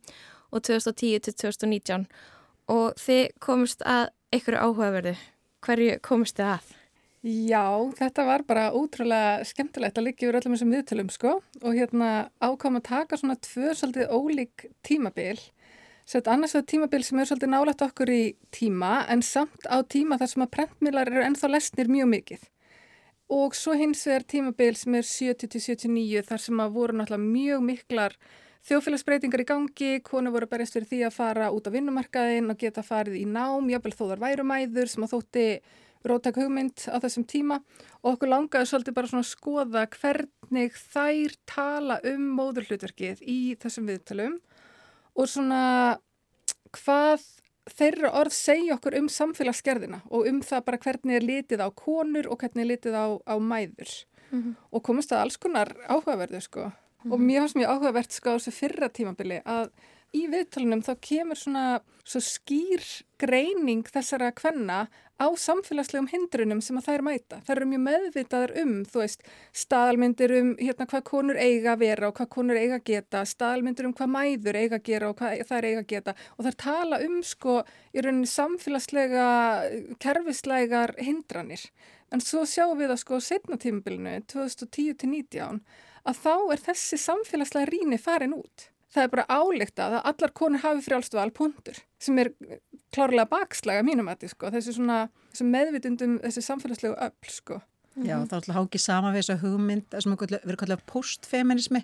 og 2010 til 2019 og þið komist að einhverju áhugaverðu. Hverju komist þið að? Já, þetta var bara útrúlega skemmtilegt að liggja yfir öllum þessum viðtölum sko og hérna ákvæm að taka svona tvö svolítið ólík tímabil. Sett annars vegar tímabil sem er svolítið nálægt okkur í tíma en samt á tíma þar sem að prentmiðlar eru ennþá lesnir mjög mikið. Og svo hins vegar tímabil sem er 70-79 þar sem að voru náttúrulega mjög miklar þjóðfélagsbreytingar í gangi, konu voru berist fyrir því að fara út á vinnumarkaðin og geta farið í nám, jábel þó þar værumæður sem að þótti róttak hugmynd á þessum tíma og okkur langaði svolítið bara svona að skoða hvernig þær tala um móðurhlutverkið í þessum viðtalum og svona hvað þeirra orð segja okkur um samfélagsgerðina og um það bara hvernig er litið á konur og hvernig er litið á, á mæður. Mhm. og komist að alls konar áhugaverðu sko. Og mér fannst mjög áhugavert sko á þessu fyrra tímabili að í viðtalunum þá kemur svona svo skýr greining þessara kvenna á samfélagslegum hindrunum sem að þær mæta. Þær eru mjög meðvitaðar um, þú veist, staðalmyndir um hérna hvað konur eiga að vera og hvað konur eiga að geta, staðalmyndir um hvað mæður eiga að gera og hvað þær eiga að geta og þær tala um sko í rauninni samfélagslega kerfislegar hindranir. En svo sjáum við að sko setna tímabilinu 2010-19 að þá er þessi samfélagslega rýni farin út. Það er bara álíktað að allar konur hafi frjálstu alpuntur sem er klárlega bakslaga mínum að sko. Þessi svona meðvitundum þessi samfélagslegu öll sko. Já, þá ætla að háki sama við þessa hugmynd sem erum kallað postfeminismi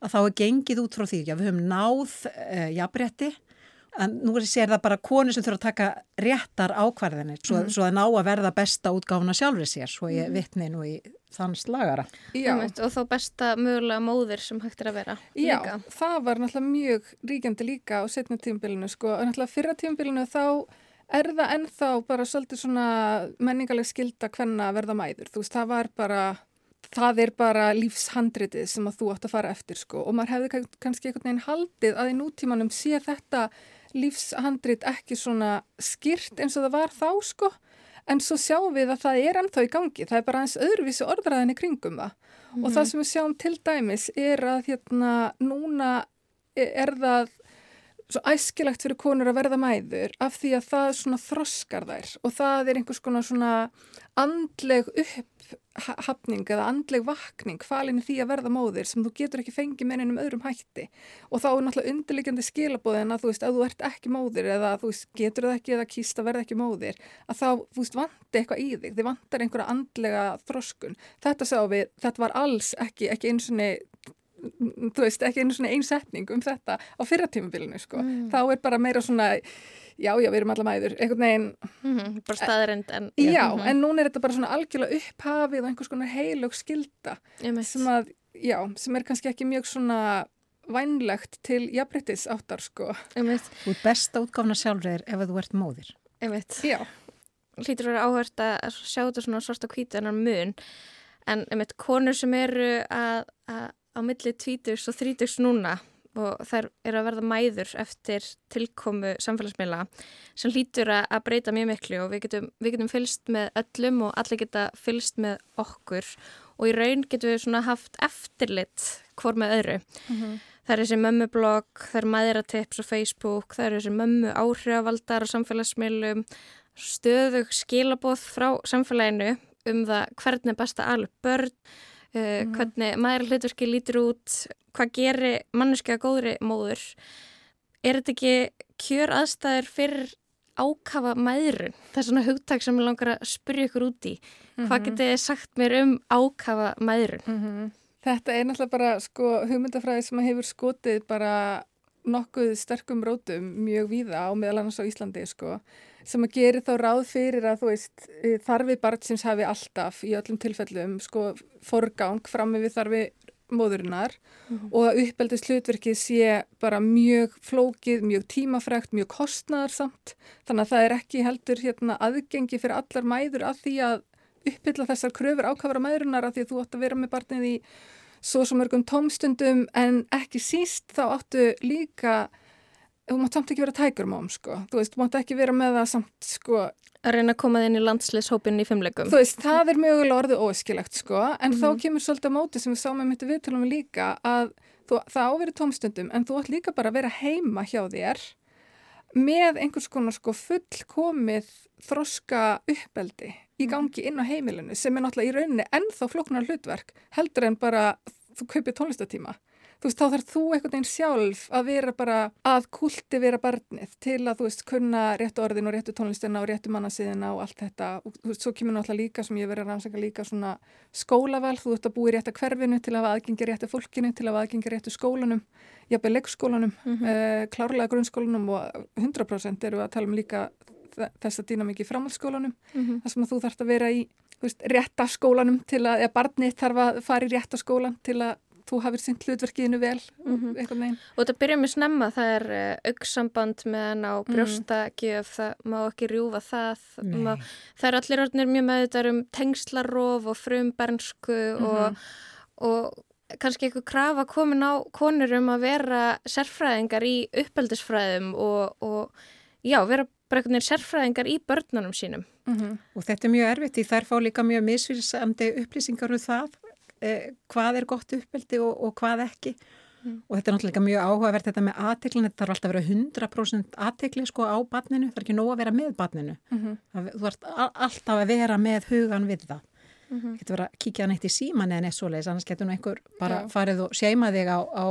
að þá er gengið út frá því að við höfum náð e, jafnrétti en nú sér það bara konu sem þurfa að taka réttar ákvarðinir svo, Mhm. svo að ná að verða besta útgáfuna sjálfur sér svo ég Mhm. vitni nú í þann slagara. Já. Einmitt, og þá besta mögulega móðir sem hægt er að vera Já, líka. það var náttúrulega mjög ríkjandi líka á setna tímabilinu sko. Og náttúrulega fyrra tímabilinu þá er það ennþá bara svolítið svona menningaleg skilda hvenna verða mæður. Þú veist, það var bara, það er bara lífshandritið sem að þú átt að fara eftir sko. Og maður hefði kann- kannski einhvern veginn haldið að í nútímanum sé þetta lífshandrit ekki svona skýrt eins og það var þá sko. En svo sjáum við að það er ennþá í gangi. Það er bara eins öðruvísi orðræðinni kringum það. Og það sem við sjáum til dæmis er að hérna núna er það svo æskilagt fyrir konur að verða mæður af því að það svona þroskar þær og það er einhvers konar svona andleg upphafning eða andleg vakning falin í því að verða móðir sem þú getur ekki fengið með einum öðrum hætti. Og þá er náttúrulega undirliggjandi skilabóðin að þú veist, að þú ert ekki móðir eða þú veist, getur það ekki eða kýst að verða ekki móðir að þá, þú veist, vanti eitthvað í þig. Þið vantar einhverja andlega þroskun. Þetta við, þetta var alls ekki, ekki eins og þú veist, ekki einu svona einsetning um þetta á fyrratímabilinu, sko. Mm. Þá er bara meira svona, já, já, við erum alla mæður, einhvern veginn. Mhm, bara staðrend en... Já, Mhm. en núna er þetta bara svona algjörlega upphafið og einhvers konar heilög skilda Einmitt. sem að, já, sem er kannski ekki mjög svona vænlegt til jafnbryttis áttar, sko. Einmitt. Þú er besta útgáfuna sjálfur ef þú ert móðir. Einmitt. Já. Hlýtur að vera áhört að sjá þetta svona svart og hvítu ennar mun en einmitt konur sem eru að, að á milli tvítugs og þrítugs núna og þær eru að verða mæður eftir tilkomu samfélagsmiðla sem hlýtur að, breyta mjög miklu og við getum, við getum fylst með öllum og allir geta fylst með okkur og í raun getum við svona haft eftirlit hvort með öðru. Mhm. Það er þessi mömmublogg, það er maðuratips á Facebook, það er þessi mömmu áhrifavaldar á samfélagsmiðlum, stöðug skilabóð frá samfélaginu um það hvernig er best að alveg börn, uh, hvernig maður hlutverki lítur út, hvað gerir manneskja góðri móður. Er þetta ekki kjör aðstæður fyrir ákafa maðurinn? Það er svona hugtak sem ég langar að spyrja ykkur út í. Hvað Mhm. getið þið sagt mér um ákafa maðurinn? Mhm. Þetta er náttúrulega bara sko hugmyndafræði sem hefur skotið bara nokkuð sterkum rótum mjög víða á meðal annars á Íslandi sko sem að gera þá ráð fyrir að veist eh, þarfi barnsins hafi alltaf í öllum tilfellum sko forgang fram með þarfi móðurinnar og að uppeldis hlutverkið sé bara mjög flókið, mjög tímafrækt, mjög kostnæðarsamt þannig að það er ekki heldur hérna aðgengi fyrir allar mæður að því að uppfylla þessar kröfur ákafara mæðurinnar að því að þú átt að vera með barnið í svo svo mörgum tómstundum. En ekki síst þá áttu líka þú mátt samt ekki vera tækurmám sko þú veist, þú mátt ekki vera með það samt sko Að reyna að koma þinn í landsliðshópin í fimmleikum. þú veist, það er mögulega orðið óskilagt sko en þá Mhm. kemur svolítið á móti sem við sáum með myndi viðtalum við líka að þú, það áveri tómstundum en þú átt líka bara að vera heima hjá þér með einhvers konar sko fullkomið þroska uppeldi í gangi inn á heimilinu sem er náttúrulega í rauninni ennþá flóknar hlutverk heldur en bara þú kaupir tónlistatíma. Þú veist, þá þarf þú einhvern veginn sjálf að vera bara að kulti vera barnið til að þú veist kunna réttu orðin og réttu tónlistina og réttu mannasiðina og allt þetta. Og, þú veist, svo kemur náttúrulega líka sem ég verið að rannsaka líka svona skólaval, þú ert að búi rétt að hverfinu til að aðgengi réttu fólkinu, til að aðgengi réttu skólanum, jafnveg leikskólanum, mm klárlega grunnskólanum og 100% eru að tala um líka þe- þessa dýnamiki í framhaldsskólanum Mhm. þar sem þú þarfst að vera í þú veist, rétta skólanum til að, eða barnið þarf að fara í rétta skólan til að þú hafið sint hlutverkiðinu vel Mhm. einhvern veginn. Og þetta byrjar með snemma, það er uh, auksamband með hann á Mhm. brjóstakjöf, það má ekki rjúfa það. Má, það er allir orðnir mjög með þetta um tengslarof og frumbernsku Mhm. og, og kannski eitthvað krafa komin á konur um að vera sérfræðingar í uppeldisfræðum og, og já, vera bara einhvern veginn sérfræðingar í börnunum sínum. Og þetta er mjög erfitt því þær fá líka mjög misvísandi upplýsingar um það eh, hvað er gott uppeldi og, og hvað ekki. Og þetta er náttúrulega mjög áhugavert þetta með aðteklin, þetta þarf alltaf að vera 100% aðtekli sko á barninu, það er ekki nóg að vera með barninu. Mhm. Það, þú ert alltaf að vera með hugan við það. Mhm. Getur verið að kíkja neitt í síman eða neitt svoleiðis, annars getur nú einhver bara Já. farið og seima þig á, á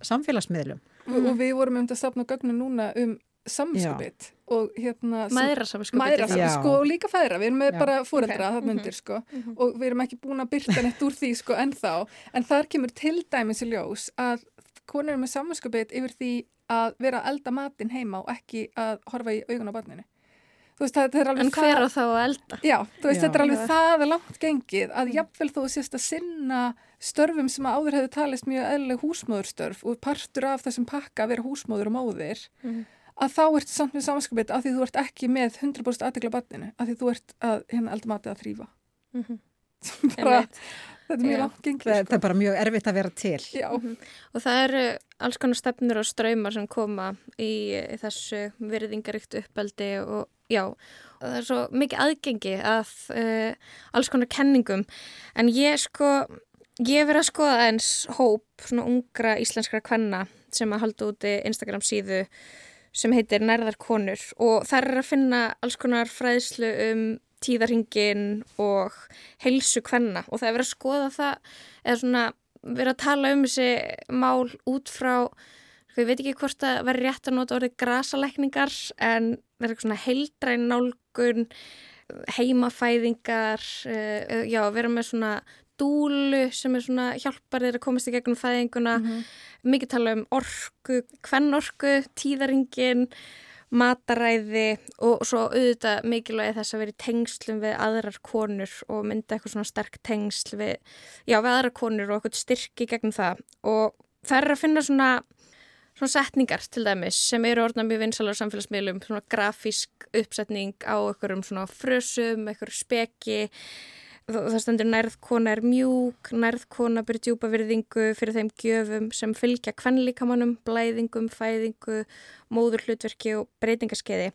samfélagsmiðlum. og við vorum um þetta að stafna gögnu núna um samskupið og hérna Já. sko, og líka fæðra, við erum með Já. bara fóreldra Ok. þarna Mhm. undir sko Mhm. og við erum ekki búin að byrta neitt úr því sko ennþá en þar kemur til dæmis í ljós að konur eru með samvinskupið yfir því að vera að elda matinn heima og ekki að horfa í augun á barninu Þú veist, þetta er alveg En hver á þá að elda? Já, þú veist, Já. þetta er alveg Já. það langt gengið að jafnvel þú sést að sinna störfum sem að áður hefur talist mjög eðlileg húsmóðurstörf og partur af þessum pakka að vera húsmóður og móðir Mhm. Að þá ertu samt með samanskapið að því þú ert ekki með 100% aðtegla barninu, að því þú ert að hérna elda matið að þrýfa. Mhm. [LAUGHS] bara, Einmitt. þetta er mjög langt gengið. sko. Þetta er bara mjög erfitt að vera til. Já. Mhm. Og það eru alls konar stefnur og ströymar sem koma í, í þessu virðingaríkt uppeldi og já, og það er svo mikið aðgengi að uh, alls konar kenningum. En ég sko, ég verið að skoða eins hóp svona ungra íslenskra kvenna sem að halda úti Instagram síðu sem heitir Nærðar konur. Og þær er að finna alls konar fræðslu um tíðarhingin og heilsu kvenna. Og það er verið að skoða það eða svona verið að tala um þessi mál út frá ég veit ekki hvort það verður rétt að nota orðið grasalækningar en er eitthvað svona heildræn nálgun heimafæðingar uh, já, vera með svona dúlu sem er svona hjálpar þeir að komast í gegnum fæðinguna. Mikið tala um orku, kvennorku tíðaringin mataræði og svo auðvitað mikilvægi þess að vera í tengslum við aðrar konur og mynda eitthvað svona sterk tengsl við, já, við aðrar konur og eitthvað styrki gegnum það. Og það er að finna svona svona setningar til dæmis sem eru orðna mjög vinsalar samfélagsmiðlum, svona grafísk uppsetning á einhverjum svona frösum, einhverjum speki það stendur nærðkona er mjúk, nærðkona byrja djúpa virðingu fyrir þeim gjöfum sem fylgja kvennlíkamannum, blæðingum, fæðingu, móður hlutverki og breytingaskeiði.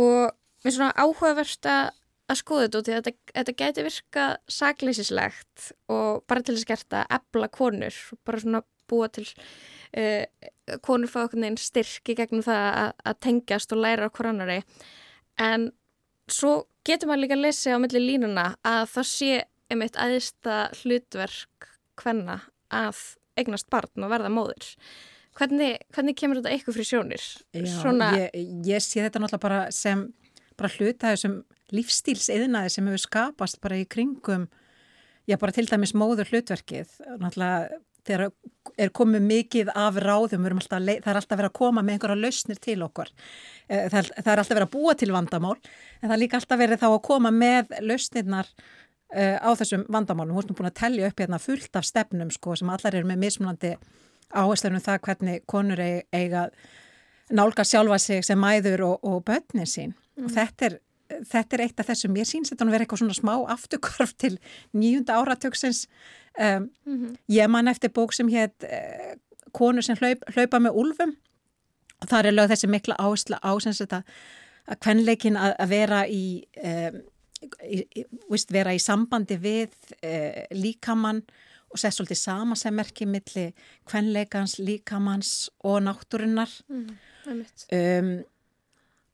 Og mér er svona áhugavert að skoða þetta út því að þetta, þetta geti virka sakleysislegt og bara til þess að ebla konur bara svona búa til uh, konur fá okkur neginn styrki gegnum það að, að tengjast og læra á korannari en svo getur maður líka að lesa á milli línuna að það sé einmitt aðista hlutverk hvenna að eignast barn og verða móðir hvernig, hvernig kemur þetta eitthvað fyrir sjónir? Já, ég, ég sé þetta náttúrulega bara sem bara hluta þessum lífstílseðinaði sem hefur skapast bara í kringum já bara til dæmis móður hlutverkið, náttúrulega þegar er komið mikið af ráðum, alltaf, það er alltaf verið að koma með einhverja lausnir til okkur. Eh, það er, það er alltaf verið að búa til vandamál, en það er líka alltaf verið þá að koma með lausnirnar uh, á þessum vandamálum. Hún er búin að tellja upp hérna fullt af stefnum sko, sem allar eru með mismunandi áherslunum það hvernig konur eiga nálga sjálfa sig sem mæður og, og börnin sín. Mm. Og þetta er þetta er eitt af þessum, ég síns þetta að vera eitthvað svona smá afturkorf til nýjunda áratöksins um, mm -hmm. ég man eftir bók sem hétt uh, konur sem hlaup, hlaupa með úlfum. Og það er lög þessi mikla áhersla á að, að kvenleikin að, að vera í, um, í, í víst, vera í sambandi við uh, líkamann og sett svolítið sama sem merkir milli kvenleikans, líkamanns og náttúrunnar. Mm, um,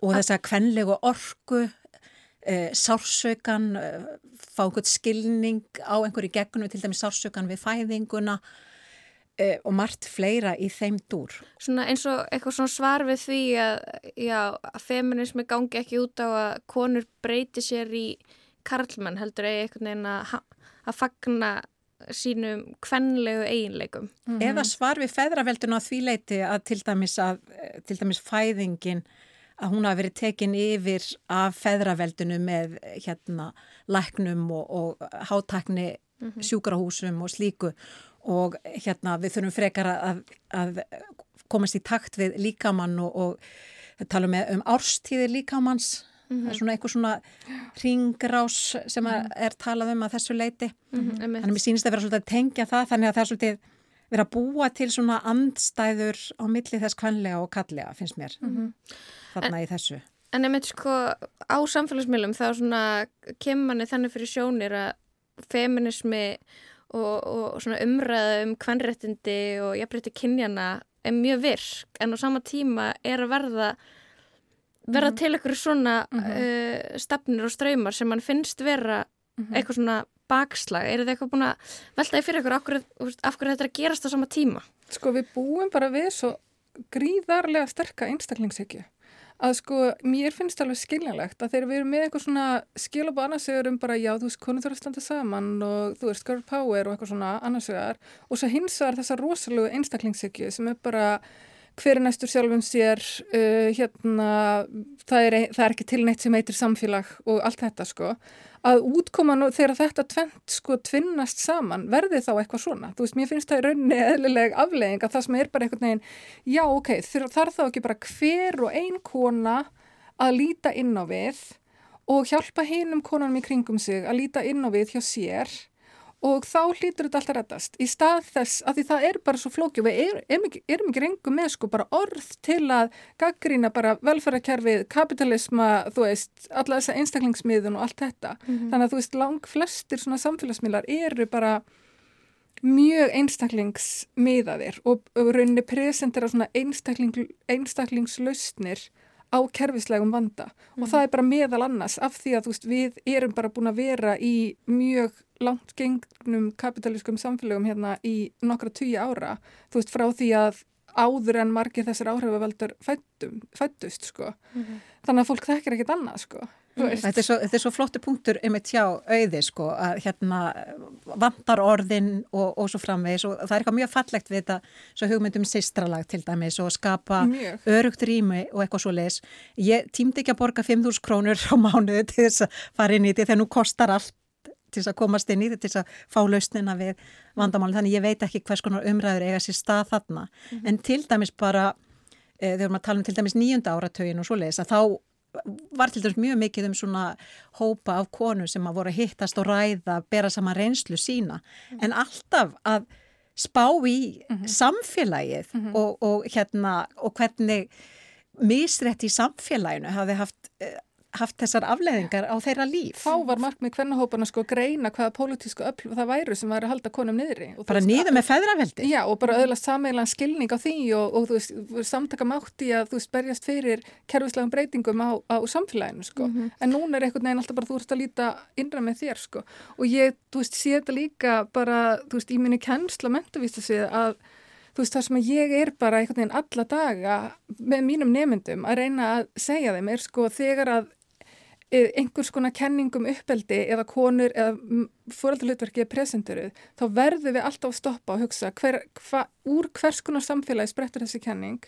og þess að kvenlegu orgu e, sársaukan, e, fá einhvern skilning á einhverju gegnum, til dæmis sársaukan við fæðinguna e, og margt fleira í þeim dúr. Svona eins og eitthvað svona svar við því að, já, að feminismi gangi ekki út á að konur breyti sér í karlmann heldur eða einhvern veginn að, að fagna sínum kvenlegu eiginleikum. Mm -hmm. Eða svar við feðravelduna á því leiti að til dæmis, að, til dæmis fæðingin að hún hafi verið tekin yfir af feðraveldinu með hérna læknum og, og hátakni mm -hmm. sjúkrahúsum og slíku og hérna við þurfum frekar að, að komast í takt við líkamann og, og tala með um árstíðir líkamanns Mm -hmm. það er svona eitthvað svona ringrás sem -hmm. er talað um að þessu leiti mm -hmm. þannig að mér sínist að vera svolítið að tengja það þannig að það er svolítið vera að búa til svona andstæður á milli þess kvanlega og kallega finnst mér þarna en, í þessu. En ég myndi sko á samfélagsmiðlum þá svona kemur manni þannig fyrir sjónir að feminismi og, og svona umræða um kvennrættindi og jafnrætti kynjana er mjög virk en á sama tíma er að verða verða mm -hmm. til eitthvað svona mm -hmm. uh, stefnir og ströymar sem mann finnst vera mm -hmm. eitthvað svona bakslag, er þetta eitthvað búin að veltaði fyrir ykkur af hverju, af hverju þetta er að gerast á sama tíma? Sko við búum bara við svo gríðarlega sterka einstaklingshyggju að sko, mér finnst alveg skiljanlegt að þegar við erum með eitthvað svona skilabá annarsegur um bara já, þú veist, konur þurfa að standa saman og þú veist, girl power og eitthvað svona annarsegar og svo hins vegar þessa rosalegu einstaklingssyggju sem er bara hver er næstur sjálfum sér, uh, hérna, það er, það er ekki til neitt sem heitir samfélag og allt þetta sko. Að útkoma nú þegar þetta tvent sko tvinnast saman verði þá eitthvað svona? Þú veist, mér finnst það í rauninni eðlileg aflegging að það sem er bara eitthvað neginn já, ok, þar þá ekki bara hver og ein kona að líta inn á við og hjálpa heinum konanum í kringum sig að líta inn á við hjá sér og þá hlýtur þetta alltaf rettast í stað þess að því það er bara svo flókjum við erum, erum ekki, erum ekki reyngum með sko bara orð til að gaggrína bara velferðarkerfið, kapitalisma þú veist, alla þessa einstaklingsmiðun og allt þetta, mm -hmm. þannig að þú veist lang flestir svona samfélagsmiðlar eru bara mjög einstaklingsmiðaðir og, og rauninni presentera svona einstakling, einstaklingslausnir á kerfislegum vanda mm. og mhm. það er bara meðal annars af því að veist, við erum bara búin að vera í mjög langt gengnum kapitalískum samfélögum hérna í nokkra tíu ára, þú veist, frá því að áður en margir þessar áhrifaveldur fættust, sko. Mm -hmm. Þannig að fólk þekkir ekkit annað, sko. Þetta er, svo, þetta er svo flottu punktur um eitt hjá auði sko að hérna vandar orðin og, og svo framvegis og það er eitthvað mjög fallegt við þetta svo hugmyndum sýstralag til dæmis og skapa mjög. örugt rými og eitthvað svo leis. Ég tímdi ekki að borga 5.000 krónur á mánuðu til þess að fara inn í þetta þegar nú kostar allt til þess að komast inn í þetta til þess að fá lausnina við vandamálinn þannig ég veit ekki hvers konar umræður eiga sér stað þarna mm -hmm. en til dæmis bara e, þegar maður tala um til dæmis nýjunda áratögin og svo leiðis að þá var til dæmis mjög mikið um svona hópa af konu sem að voru að hittast og ræða, bera saman reynslu sína mm. en alltaf að spá í mm -hmm. samfélagið -hmm. og, og hérna og hvernig misrætt í samfélaginu hafi haft eh, haft þessar afleðingar á þeirra líf. Þá var markmið hvernahópana sko að greina hvaða pólitísku öll það væru sem var að halda konum niðri. Bara niður með feðraveldi? Já og bara öðlast sameilan skilning á því og, og þú veist, samtaka mátti að þú veist, berjast fyrir kerfislegum breytingum á, á samfélaginu sko. Mm -hmm. En núna er einhvern veginn alltaf bara þú veist að líta innra með þér sko. Og ég, þú veist, sé þetta líka bara, þú veist, í minni kennsla mentavista sig að þú veist það sem ég er bara einhvern veginn alla daga með mínum nemyndum að reyna að segja þeim er sko þegar að einhvers konar kenningum uppeldi eða konur eða fóröldarhlutverki er presenturuð, þá verður við alltaf að stoppa og hugsa hver, hva, úr hvers konar samfélagi sprettur þessi kenning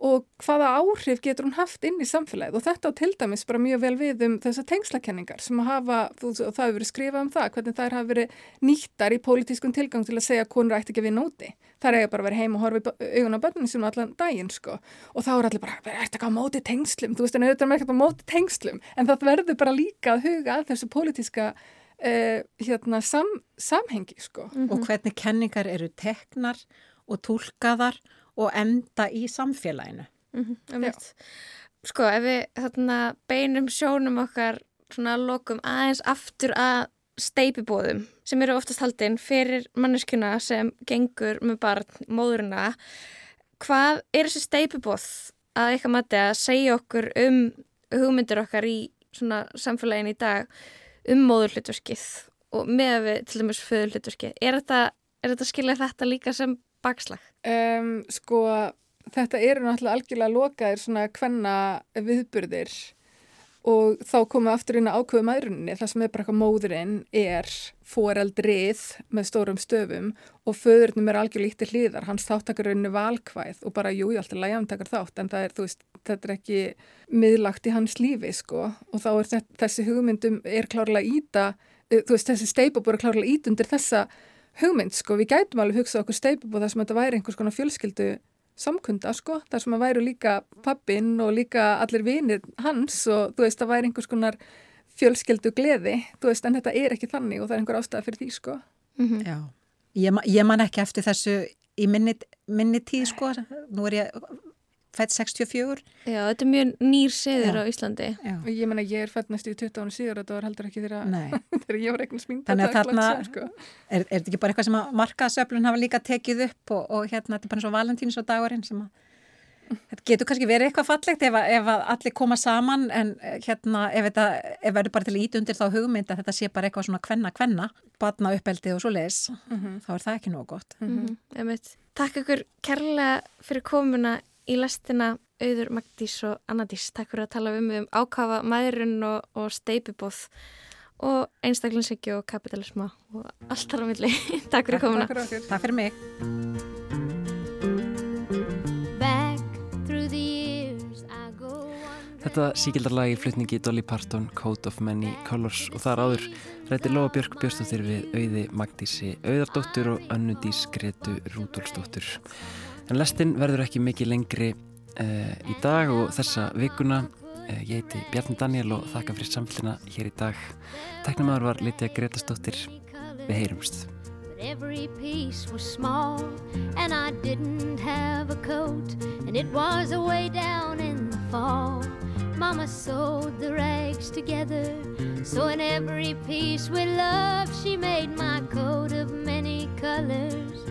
og hvaða áhrif getur hún haft inn í samfélagið og þetta á til dæmis bara mjög vel við um þessar tengslakenningar sem hafa, og það hefur verið skrifað um það, hvernig þær hafa verið nýttar í pólitískun tilgang til að segja að konur ætti ekki að vinna úti. Það er bara að vera heim og horfa augun á börnum sem allan daginn sko og þá er allir bara, er þetta ekki á móti tengslum, þú veist en auðvitað er ekki á móti tengslum en það verður bara líka að huga að þessu pólitíska uh, hérna, sam, samhengi sko. Og hvernig kenningar eru teknar og tólkaðar og enda í samfélaginu. Mm -hmm, sko, ef við þarna, beinum sjónum okkar svona lokum aðeins aftur að steipibóðum sem eru oftast haldinn fyrir manneskuna sem gengur með barn, móðurina hvað er þessi steipibóð að eitthvað mati að segja okkur um hugmyndir okkar í svona samfélagin í dag um móðurhlutverkið og með við til dæmis föðurhlutverkið? Er þetta, þetta skilja þetta líka sem bakslag? Um, sko, þetta eru náttúrulega algjörlega lokaðir svona hvenna viðburðir og þá komum við aftur inn á ákveðu maðurinni það sem er bara eitthvað móðurinn er foreldrið með stórum stöfum og föðurnum er algjörlega ítti hlýðar hans þáttakarunni valkvæð og bara júi alltaf lægamtakar þátt en það er, veist, þetta er ekki miðlagt í hans lífi sko og þá er þetta, þessi hugmyndum er klárlega íta, þú veist, þessi steipabúr er klárlega ít undir þessa hugmynd sko, við gætum alveg hugsað okkur steipabúr þar sem þetta væri einhvers konar fjölskyldu samkunda sko, þar sem að væru líka pappin og líka allir vinir hans og þú veist, það væri einhvers konar fjölskyldu gleði, þú veist, en þetta er ekki þannig og það er einhver ástæða fyrir því sko. Mm -hmm. Já, ég, ég man ekki eftir þessu í minni, minni tíð sko, nú er ég fætt 64. Já, þetta er mjög nýr seður á Íslandi. Já. Og ég menna, ég er fætt næstu í 20 ára síður og þetta var heldur ekki þegar [LAUGHS] ég var eitthvað smínt. Þannig að þarna, sko. er, er þetta ekki bara eitthvað sem að markaðsöflun hafa líka tekið upp og, og hérna, þetta er bara eins og valentíns og dagurinn sem að Þetta getur kannski verið eitthvað fallegt ef, ef allir koma saman en hérna ef þetta ef verður bara til ít undir þá hugmynd að þetta sé bara eitthvað svona kvenna-kvenna, batna uppeldi og svo leis, mm -hmm. þá er það ekki nóg gott. Mm -hmm. Takk ykkur kærlega fyrir komuna í lestina Auður, Magdís og Annadís. Takk fyrir að tala um um ákafa maðurinn og, og steipibóð og einstaklingshyggju og kapitalisma og allt þar á milli. [LAUGHS] Takk fyrir komuna. Takk fyrir, Takk fyrir mig. Þetta síkildarlagi flutningi Dolly Parton, Code of Many Colors og þar áður rætti Lóa Björk Björnstóttir við auði Magdísi Auðardóttur og Önnudís Gretu Rúdólsdóttur. En lestin verður ekki mikið lengri uh, í dag og þessa vikuna. Uh, ég heiti Bjarni Daniel og þakka fyrir samfélina hér í dag. Teknumæður var Lítja Gretastóttir. Við heyrumst. Every piece was small and I didn't have a coat and it was away down in the fall. Mama sewed the rags together so in every piece with love she made my coat of many colors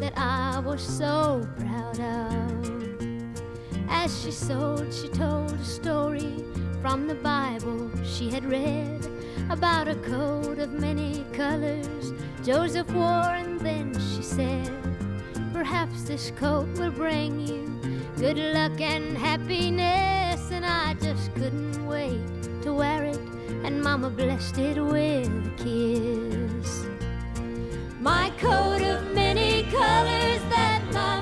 that I was so proud of. As she sewed she told a story from the Bible she had read about a coat of many colors Joseph wore and then she said perhaps this coat will bring you good luck and happiness and I just couldn't wait to wear it and mama blessed it with a kiss my coat of many colors that my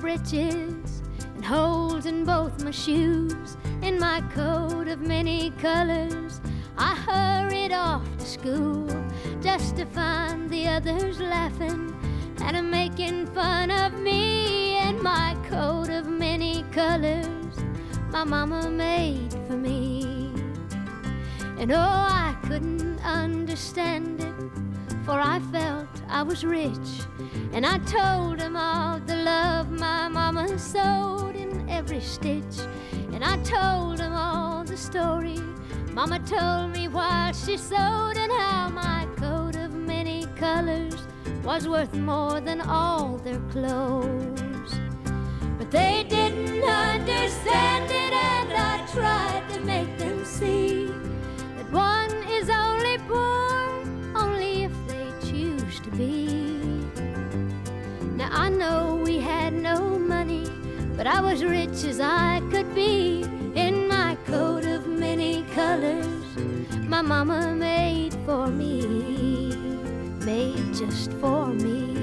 breeches and holes in both my shoes, in my coat of many colors, I hurried off to school just to find the others laughing and making fun of me in my coat of many colors my mama made for me. And oh, I couldn't understand it, for I felt I was rich. And I told them all the love my mama sewed in every stitch. And I told them all the story mama told me while she sewed, and how my coat of many colors was worth more than all their clothes. But they didn't understand it, and I tried know we had no money, but I was rich as I could be in my coat of many colors my mama made for me, made just for me.